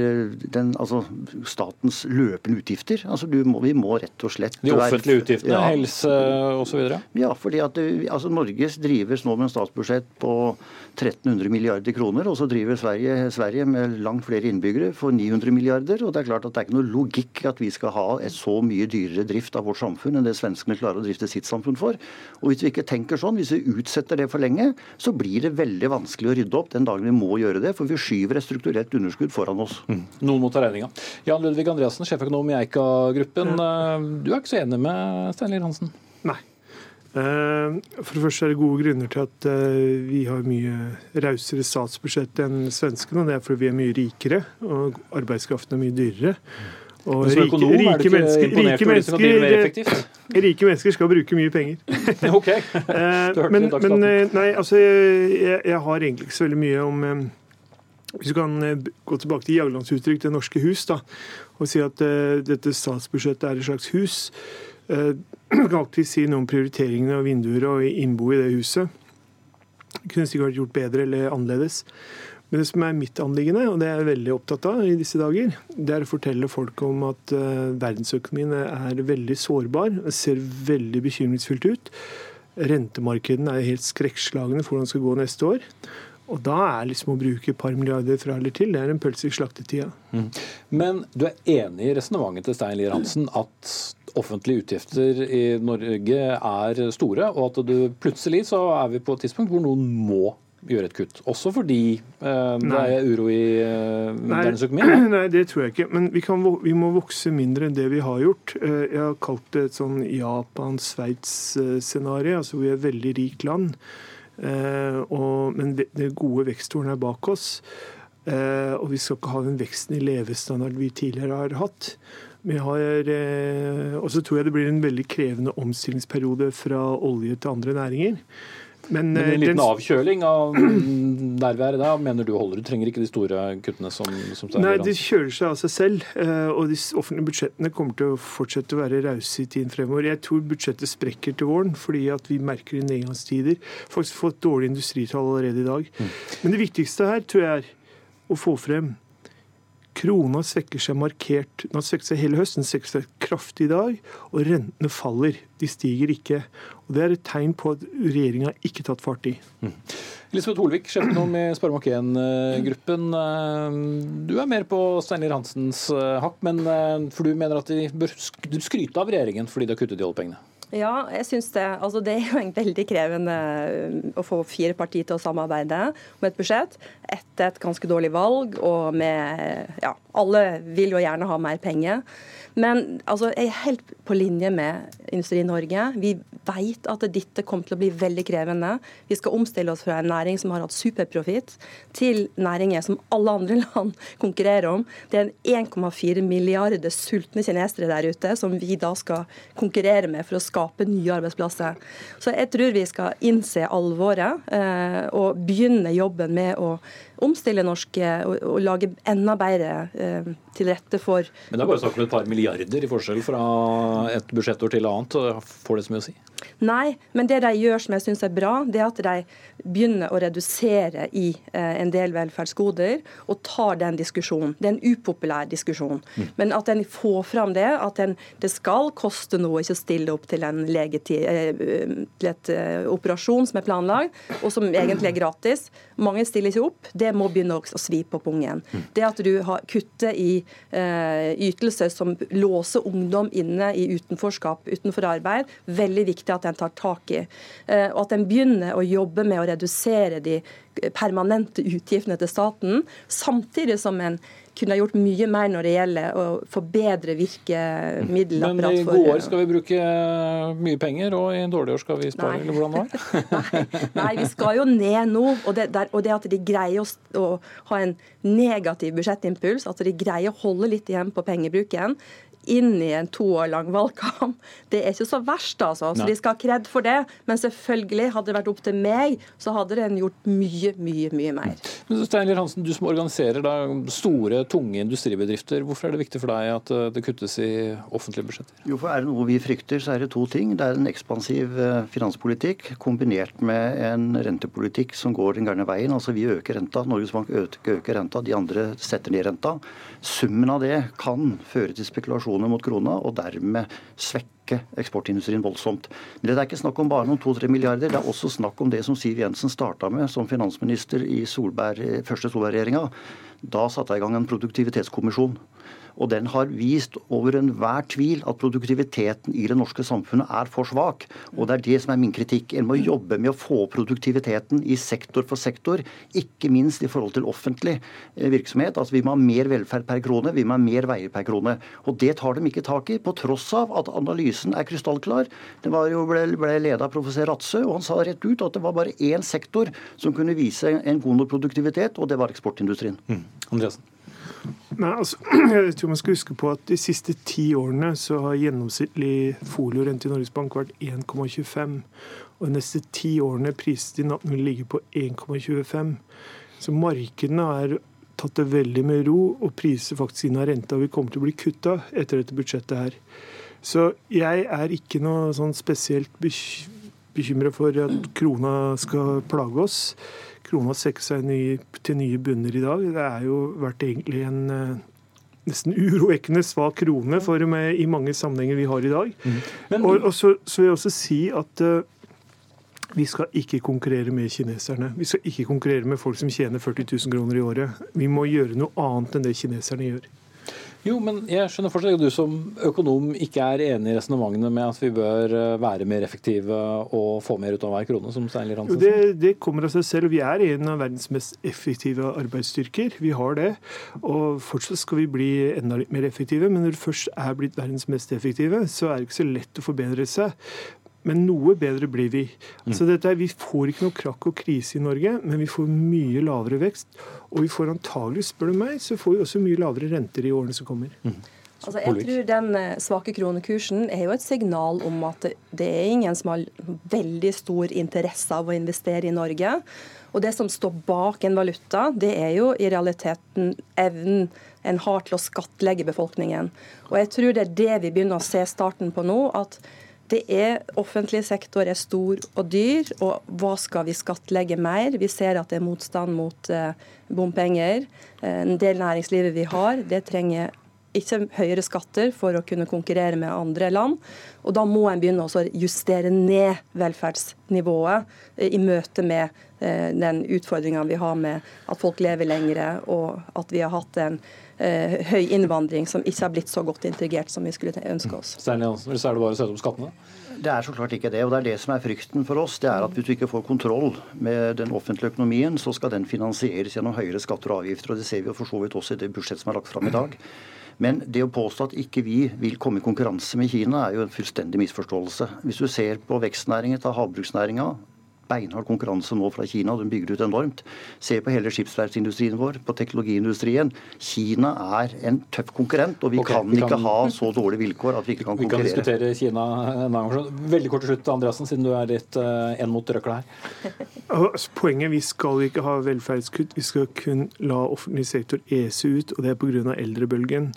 den, altså, statens løpende utgifter. Altså, må, vi må rett og slett De offentlige utgiftene, ja, helse osv.? Ja, fordi at altså, Norge drives nå med en statsbudsjett på 1300 milliarder kroner, og så driver Sverige, Sverige med langt flere innbyggere for 900 milliarder. og Det er klart at det er ikke noe logikk at vi skal ha et så mye dyrere drift av vårt samfunn enn det svenskene klarer å drifte sitt samfunn for. Og Hvis vi ikke tenker sånn, hvis vi utsetter det for lenge, så blir det veldig vanskelig å rydde opp den dagen vi må gjøre det, for vi skyver et strukturelt underskudd foran oss. Mm. Noen må ta regninga. Jan Ludvig Andreassen, sjeføkonom i Eika-gruppen. Du er ikke så enig med Steinlir Hansen? Nei. Eh, for det første er det gode grunner til at eh, vi har mye rausere statsbudsjett enn svenskene. Det er fordi vi er mye rikere, og arbeidskraften er mye dyrere. Og rike, rike, mennesker, rike, mennesker, rike, mennesker, skal bruke mye penger. eh, men, men nei, altså, jeg, jeg, har egentlig ikke så veldig mye om Hvis du kan gå tilbake til Jaglands uttrykk 'Det norske hus' da, og si at uh, dette statsbudsjettet er et slags hus. Uh, kan alltid si noe om prioriteringene og vinduer og innbo i det huset. Det kunne sikkert vært gjort bedre eller annerledes. Men det som er mitt anliggende, og det er jeg veldig opptatt av i disse dager, det er å fortelle folk om at uh, verdensøkonomien er veldig sårbar. Det ser veldig bekymringsfullt ut. Rentemarkedene er helt skrekkslagne for hvordan det skal gå neste år. Og da er liksom å bruke et par milliarder fra eller til, det er en pølse i slaktetida. Mm. Men du er enig i resonnementet til Stein Lier Hansen at offentlige utgifter i Norge er store, og at du plutselig så er vi på et tidspunkt hvor noen må gjøre et kutt. Også fordi eh, det er uro i eh, verdensøkonomien? økonomi? nei, det tror jeg ikke. Men vi, kan, vi, må vokse mindre enn det vi har gjort. Eh, jeg har kalt det et sånn Japan-Sveits-scenario. Altså vi er et veldig rikt land. Eh, og, men det gode veksttårnet er bak oss. Eh, og vi skal ikke ha den veksten i levestandard vi tidligere har hatt. Eh, og så tror jeg det blir en veldig krevende omstillingsperiode fra olje til andre næringer. Men, Men, en liten den, avkjøling av nærværet da, mener du holder? Du trenger ikke de store kuttene som, som Nei, de kjøler seg av seg selv. Og de offentlige budsjettene kommer til å fortsette å være rause i tiden fremover. Jeg tror budsjettet sprekker til våren fordi at vi merker i nedgangstider. Faktisk fått dårlige industritall allerede i dag. Mm. Men det viktigste her tror jeg er å få frem Krona svekker seg markert. Den har svekket seg hele høsten, svekker seg kraftig i dag. Og rentene faller. De stiger ikke. Og Det er et tegn på at regjeringa ikke har tatt fart i. Mm. Elisabeth Holvik, sjefen i Sparebank 1-gruppen. Eh, du er mer på Steinar Hansens eh, hakk, men eh, for du mener at de bør skryte av regjeringen fordi de har kuttet i oljepengene? Ja, jeg synes det. Altså, det er jo veldig krevende å få fire partier til å samarbeide om et budsjett etter et ganske dårlig valg. og med, ja, Alle vil jo gjerne ha mer penger. Men altså, jeg er helt på linje med Industri Norge. Vi vet at dette kommer til å bli veldig krevende. Vi skal omstille oss fra en næring som har hatt superprofitt, til næringer som alle andre land konkurrerer om. Det er 1,4 milliarder sultne kinesere der ute som vi da skal konkurrere med for å skape nye arbeidsplasser. Så jeg tror vi skal innse alvoret eh, og begynne jobben med å omstille norsk og, og lage enda bedre eh, til rette for Men det er bare snakk om et par milliarder i forskjell fra et budsjettår til annet. Får det så mye å si? Nei, men det de gjør som jeg syns er bra, det er at de begynner å redusere i eh, en del velferdsgoder og tar den diskusjonen. Det er en upopulær diskusjon. Mm. Men at en får fram det, at en, det skal koste noe ikke å stille opp til en legeti, eh, til et eh, operasjon som er planlagt, og som egentlig er gratis. Mange stiller ikke opp. Det må begynne å svi på pungen. Mm. Det at du har kutter i eh, ytelser som låser ungdom inne i utenforskap, utenfor arbeid, veldig viktig at en tar tak i. Eh, og at en begynner å jobbe med å redusere de permanente utgiftene til staten, samtidig som en kunne ha gjort mye mer når det gjelder å forbedre virkemiddelapparatet. Men i gode år skal vi bruke mye penger, og i en dårlig år skal vi spare, Nei. eller hvordan var det? Nei, Nei, vi skal jo ned nå. Og det, der, og det at de greier å, å, ha en negativ budsjettimpuls, at de greier å holde litt igjen på pengebruken, inn i en to år lang valgkamp, det er ikke så verst, altså. Så de skal ha kred for det. Men selvfølgelig, hadde det vært opp til meg, så hadde den gjort mye, mye, mye mer. Men Steinler Hansen, du som organiserer da store, tunge industribedrifter. Hvorfor er det viktig for deg at eh, det kuttes i offentlige budsjetter? Jo, for Er det noe vi frykter, så er det to ting. Det er en ekspansiv eh, finanspolitikk kombinert med en rentepolitikk som går den gærne veien. Altså Vi øker renta, Norges Bank øker, øker renta, de andre setter ned renta. Summen av det kan føre til spekulasjoner mot krona, og dermed svekke eksportindustrien voldsomt. Men det er ikke snakk om bare noen to-tre milliarder. Det er også snakk om det som Siv Jensen starta med som finansminister i Solberg, første Solberg-regjeringa. Da satte jeg i gang en produktivitetskommisjon. Og den har vist over enhver tvil at produktiviteten i det norske samfunnet er for svak. Og det er det som er min kritikk. En må jobbe med å få produktiviteten i sektor for sektor, ikke minst i forhold til offentlig eh, virksomhet. Altså Vi må ha mer velferd per krone, vi må ha mer veier per krone. Og det tar de ikke tak i, på tross av at analysen er krystallklar. Var jo ble, ble ledet av professor Ratsø, og han sa rett ut at det var bare én sektor som kunne vise en god nok produktivitet, og det var eksportindustrien. Mm. Andreasen. Nei, altså, jeg tror man skal huske på at De siste ti årene så har gjennomsnittlig foliorente i Norges Bank vært 1,25. Og de neste ti årene priset i natten vil ligge på 1,25. Så markedene har tatt det veldig med ro og priser faktisk inn av renta vi kommer til å bli kutta etter dette budsjettet her. Så jeg er ikke noe sånn spesielt bekymret for at krona skal plage oss krona strekker seg nye, til nye bunner i dag. Det er jo vært egentlig en eh, nesten urovekkende svak krone for med, i mange sammenhenger vi har i dag. Mm. Men, og, og så, så, vil jeg også si at uh, vi skal ikke konkurrere med kineserne. Vi skal ikke konkurrere med folk som tjener 40 000 kroner i året. Vi må gjøre noe annet enn det kineserne gjør. Jo, men jeg skjønner fortsatt at du som økonom ikke er enig i resonnementene med at vi bør eh, være mer effektive og få mer ut av hver krone, som Steinlir Hansen det, det kommer av seg selv. Vi er en av verdens mest effektive arbeidsstyrker. Vi har det. Og fortsatt skal vi bli enda litt mer effektive. Men når du først er blitt verdens mest effektive, så er det ikke så lett å forbedre seg. Men noe bedre blir vi. Altså dette er, vi får ikke noe krakk og krise i Norge, men vi får mye lavere vekst. Og vi får antagelig, spør du meg, så får vi også mye lavere renter i årene som kommer. Mm. Altså, jeg tror Den eh, svake kronekursen er jo et signal om at det er ingen som har veldig stor interesse av å investere i Norge. Og Det som står bak en valuta, det er jo i realiteten evnen en har til å skattlegge befolkningen. Og jeg tror det er det vi begynner å se starten på nå. at det er Offentlig sektor er stor og dyr, og hva skal vi skattlegge mer? Vi ser at det er motstand mot eh, bompenger. Eh, en del næringslivet vi har, det trenger ikke høyere skatter for å kunne konkurrere med andre land. Og da må en begynne å justere ned velferdsnivået eh, i møte med den utfordringa vi har med at folk lever lengre, og at vi har hatt en eh, høy innvandring som ikke har blitt så godt integrert som vi skulle ønske oss. Stein Jansen, så er det bare å sette opp skattene? Det er så klart ikke det. og det er det som er Frykten for oss det er at hvis du ikke får kontroll med den offentlige økonomien, så skal den finansieres gjennom høyere skatter og avgifter. og Det ser vi jo for så vidt også i det budsjettet som er lagt fram i dag. Men det å påstå at ikke vi vil komme i konkurranse med Kina, er jo en fullstendig misforståelse. Hvis du ser på vekstnæringen, ta havbruksnæringa, beinhard konkurranse nå fra Kina. De bygger ut enormt. Se på hele skipsverftsindustrien vår, på teknologiindustrien. Kina er en tøff konkurrent, og vi, okay, kan, vi kan, ikke ha så dårlige vilkår at vi ikke kan konkurrere. Vi kan diskutere Kina en annen gang. Veldig kort til slutt, Andreassen, siden du er litt uh, en mot røkla her. Poenget vi skal ikke ha velferdskutt, vi skal kun la offentlig sektor ese ut, og det er pga. eldrebølgen.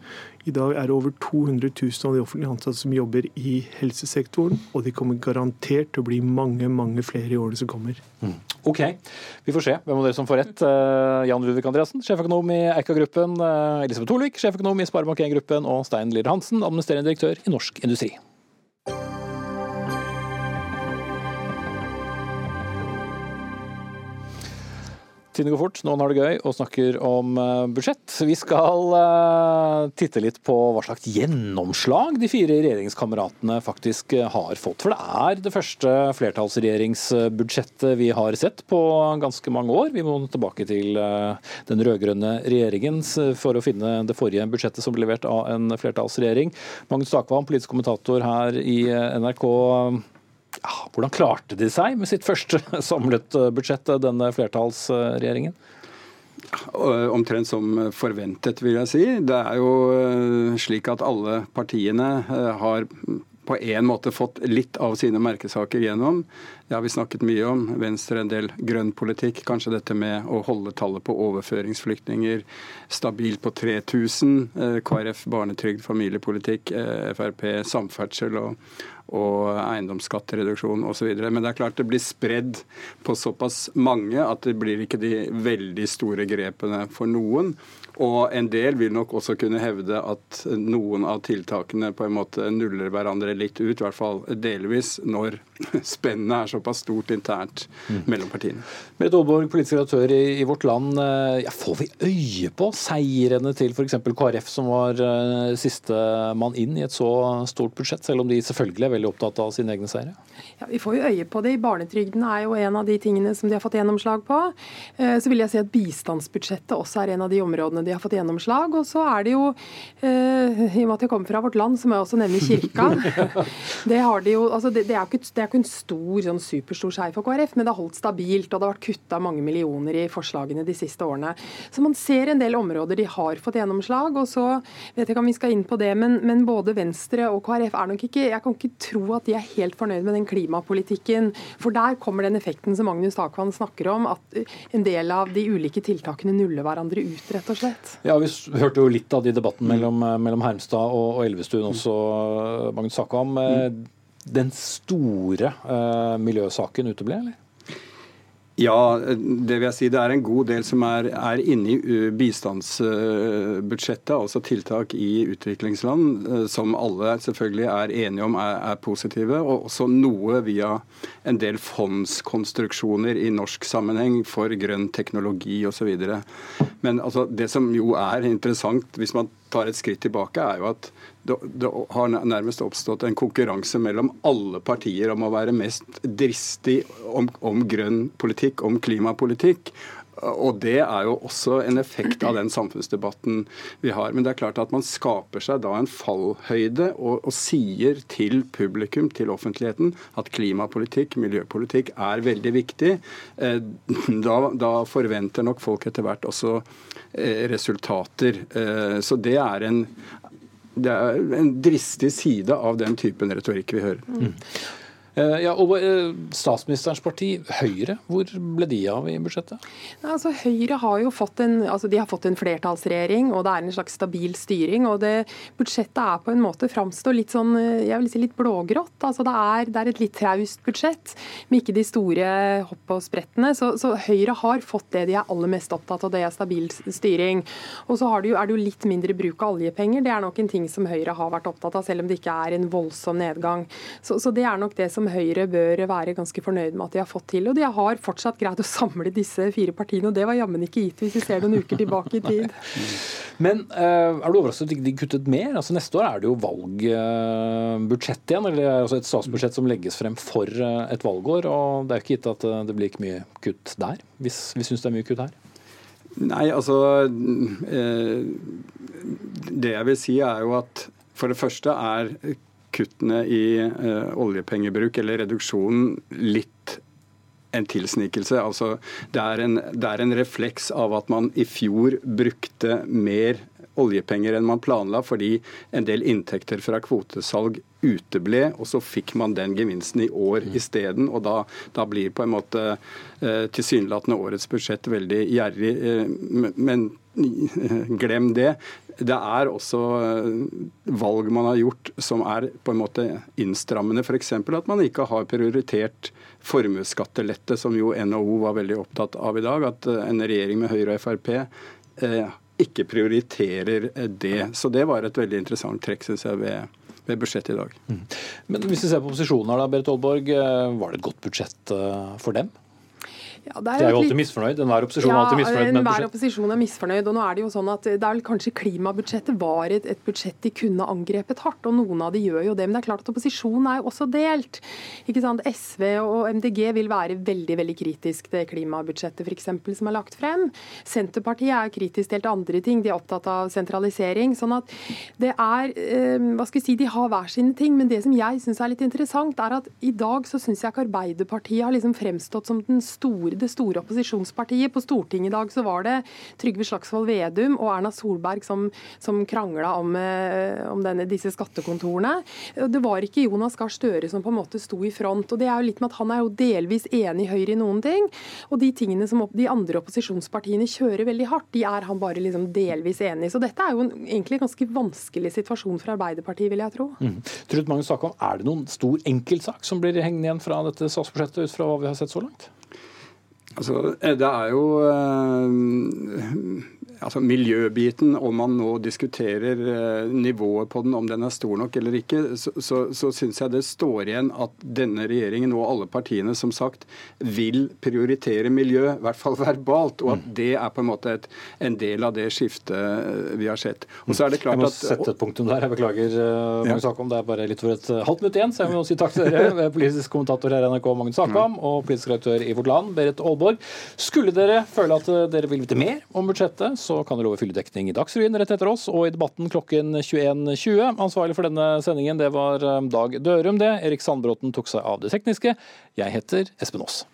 I dag er det over 200 000 av de offentlige ansatte som jobber i helsesektoren, og de kommer garantert til å bli mange mange flere i årene som kommer. Mm. Ok, vi får se hvem av dere som får rett. Uh, Jan Ludvig Andreassen, sjeføkonom i Eika-gruppen. Uh, Elisabeth Thorvik, sjeføkonom i Sparebank1-gruppen. Og Stein Lier Hansen, administrerende direktør i Norsk Industri. Tiden går fort, noen har det gøy og snakker om eh, budsjett. Vi skal uh, titte litt på hva slags gjennomslag de fire regjeringskameratene faktisk eh, har fått. For det er det første flertallsregjeringsbudsjettet vi har sett på ganske mange år. Vi må tilbake til den rød-grønne regjeringen for å finne det forrige budsjettet som ble levert av en flertallsregjering. Magnus Takvam, politisk kommentator her i NRK hvordan klarte de seg med sitt første samlet eh, budsjett, eh, denne flertallsregjeringen? Omtrent som forventet, vil jeg si. Det er jo slik at alle partiene har på en måte fått litt av sine merkesaker gjennom. Det har vi snakket mye om. Venstre en del grønn politikk. Kanskje dette med å holde tallet på overføringsflyktninger stabilt på 3000. Eh, KrF barnetrygd, familiepolitikk. Eh, Frp samferdsel og, og eiendomsskattereduksjon osv. Men det er klart det blir spredd på såpass mange at det blir ikke de veldig store grepene for noen. Og en del vil nok også kunne hevde at noen av tiltakene på en måte nuller hverandre litt ut, i hvert fall delvis, når spennet er såpass stort internt mm. mellom partiene. Berit Aalborg, politisk redaktør i, i, Vårt Land. Eh, ja, får vi øye på seirene til f.eks. KrF, som var uh, siste mann inn i et så stort budsjett, selv om de selvfølgelig er veldig opptatt av sine egne seire? Ja, Vi får jo øye på det. Barnetrygden er jo en av de tingene som de har fått gjennomslag på. Uh, så vil jeg si at bistandsbudsjettet også er en av de områdene de har fått gjennomslag. Og så er det jo, eh, i og med at jeg kommer fra Vårt Land, så må jeg også nevne kirka. det, har de jo, altså det, det, er ikke, det er ikke en stor, sånn superstor seier for KrF, men det har holdt stabilt. Og det har vært kutta mange millioner i forslagene de siste årene. Så man ser en del områder de har fått gjennomslag. Og så vet jeg ikke om vi skal inn på det, men, men både Venstre og KrF er nok ikke Jeg kan ikke tro at de er helt fornøyd med den klimapolitikken. For der kommer den effekten som Magnus Takvann snakker om, at en del av de ulike tiltakene nuller hverandre ut, rett og slett. Ja, vi hørte jo litt av de debatten mellom, mellom Hermstad og, og Elvestuen også, Magnus Sakam. Mm den store uh, miljøsaken uteble, eller? Ja, det vil jeg si. Det er en god del som er, er inne i uh, bistandsbudsjettet, altså tiltak i utviklingsland, uh, som alle selvfølgelig er enige om er, er, positive. Og også noe via en del fondskonstruksjoner i norsk sammenheng for grønn teknologi osv. Men altså, det som jo er interessant, hvis man tar et skritt tilbake, er jo at det, det, har nærmest oppstått en konkurranse mellom alle partier om å være mest dristig om, om grønn politikk, om klimapolitikk. Og Det er jo også en effekt av den samfunnsdebatten vi har. Men det er klart at man skaper seg da en fallhøyde og, og sier til publikum, til offentligheten, at klimapolitikk, miljøpolitikk er veldig viktig. Eh, da, da forventer nok folk etter hvert også eh, resultater. Eh, så det er en, det er en dristig side av den typen retorikk vi hører. Mm. Eh, ja, og eh, Statsministerens parti, Høyre, hvor ble de av i budsjettet? Altså, Høyre har jo fått en, altså, de har fått en flertallsregjering, og det er en slags stabil styring. og det, Budsjettet er på en måte framstår litt sånn, jeg vil si litt blågrått. altså Det er, det er et litt traust budsjett, med ikke de store hopp og sprettene. Så, så, Høyre har fått det de er aller mest opptatt av, det er stabil styring. Og så det jo, er det jo litt mindre bruk av oljepenger. Det er nok en ting som Høyre har vært opptatt av, selv om det ikke er en voldsom nedgang. Så, så det er nok det som Høyre bør være ganske fornøyd med at de har fått til. Og de har fortsatt greid å samle disse fire partiene, og det var jammen ikke gitt hvis vi ser noen uker tilbake i tid. Men uh, er du overrasket at de kuttet mer? Altså Neste år er det jo valgbudsjett igjen, eller altså et statsbudsjett som legges frem for uh, et valgår. og Det er jo ikke gitt at det blir ikke mye kutt der, hvis vi syns det er mye kutt her? Nei, altså Det jeg vil si er jo at for det første er kuttene i uh, oljepengebruk, eller reduksjonen, litt en tilsnikelse. Altså, det, er en, det er en refleks av at man i fjor brukte mer oljepenger enn man planla, fordi en del inntekter fra kvotesalg uteble, og så fikk man den gevinsten i år mm. isteden. Og da, da, blir på en måte eh, tilsynelatende årets budsjett veldig gjerrig. Eh, men glem det. Det er også eh, valg man har gjort som er på en måte innstrammende. F.eks. at man ikke har prioritert formuesskattelette, som jo NHO var veldig opptatt av i dag. At eh, en regjering med Høyre og Frp eh, ikke prioriterer det. Så det var et veldig interessant trekk, syns jeg, ved, ved budsjettet i dag. Mm. Men hvis vi ser på opposisjonen her, da, Berit Aalborg. Var det et godt budsjett for dem? Ja, det er, de er jo alltid misfornøyd. Enhver opposisjon ja, er alltid misfornøyd med Enhver opposisjon er misfornøyd. og nå er det jo sånn at det er vel Kanskje klimabudsjettet var et, et, budsjett de kunne angrepet hardt, og noen av de gjør jo det. Men det er klart at opposisjonen er jo også delt. Ikke sant? SV og MDG vil være veldig veldig kritisk til klimabudsjettet for eksempel, som er lagt frem. Senterpartiet er kritisk til helt andre ting. De er opptatt av sentralisering. sånn at det er eh, hva skal vi si, De har hver sine ting. Men det som jeg syns er litt interessant, er at i dag så syns jeg ikke Arbeiderpartiet har liksom fremstått som den store det store opposisjonspartiet. På Stortinget i dag så var det Trygve Slagsvold Vedum og Erna Solberg som, som krangla om, eh, om denne, disse skattekontorene. Det var ikke Jonas Gahr Støre som på en måte sto i front. og det er jo litt med at Han er jo delvis enig i Høyre i noen ting, og de tingene som de andre opposisjonspartiene kjører veldig hardt, de er han bare liksom delvis enig i. Så dette er jo en, egentlig en ganske vanskelig situasjon for Arbeiderpartiet, vil jeg tro. Mm. Trud Magnus Sakholm, Er det noen stor enkeltsak som blir hengende igjen fra dette statsbudsjettet, ut fra hva vi har sett så langt? Altså, det er jo øh, altså miljøbiten, om man nå diskuterer eh, nivået på den, om den er stor nok eller ikke, så, så, så syns jeg det står igjen at denne regjeringen og alle partiene som sagt vil prioritere miljø, i hvert fall verbalt, og at mm. det er på en måte et, en del av det skiftet eh, vi har sett. Og så er det klart at... Jeg må sette et punktum der. Jeg beklager, eh, Magnus Akam. Det er bare litt for et halvt minutt igjen, så jeg må si takk til dere, politisk kommentator her i NRK Magnus Akam, og politisk redaktør i Vårt Land, Berit Aalborg. Skulle dere føle at dere vil vite mer om budsjettet, så kan dere love fylledekning i Dagsrevyen rett etter oss og i Debatten klokken 21.20. Ansvarlig for denne sendingen det var eh, Dag Dørum, det. Erik Sandbråten tok seg av det tekniske. Jeg heter Espen Aas.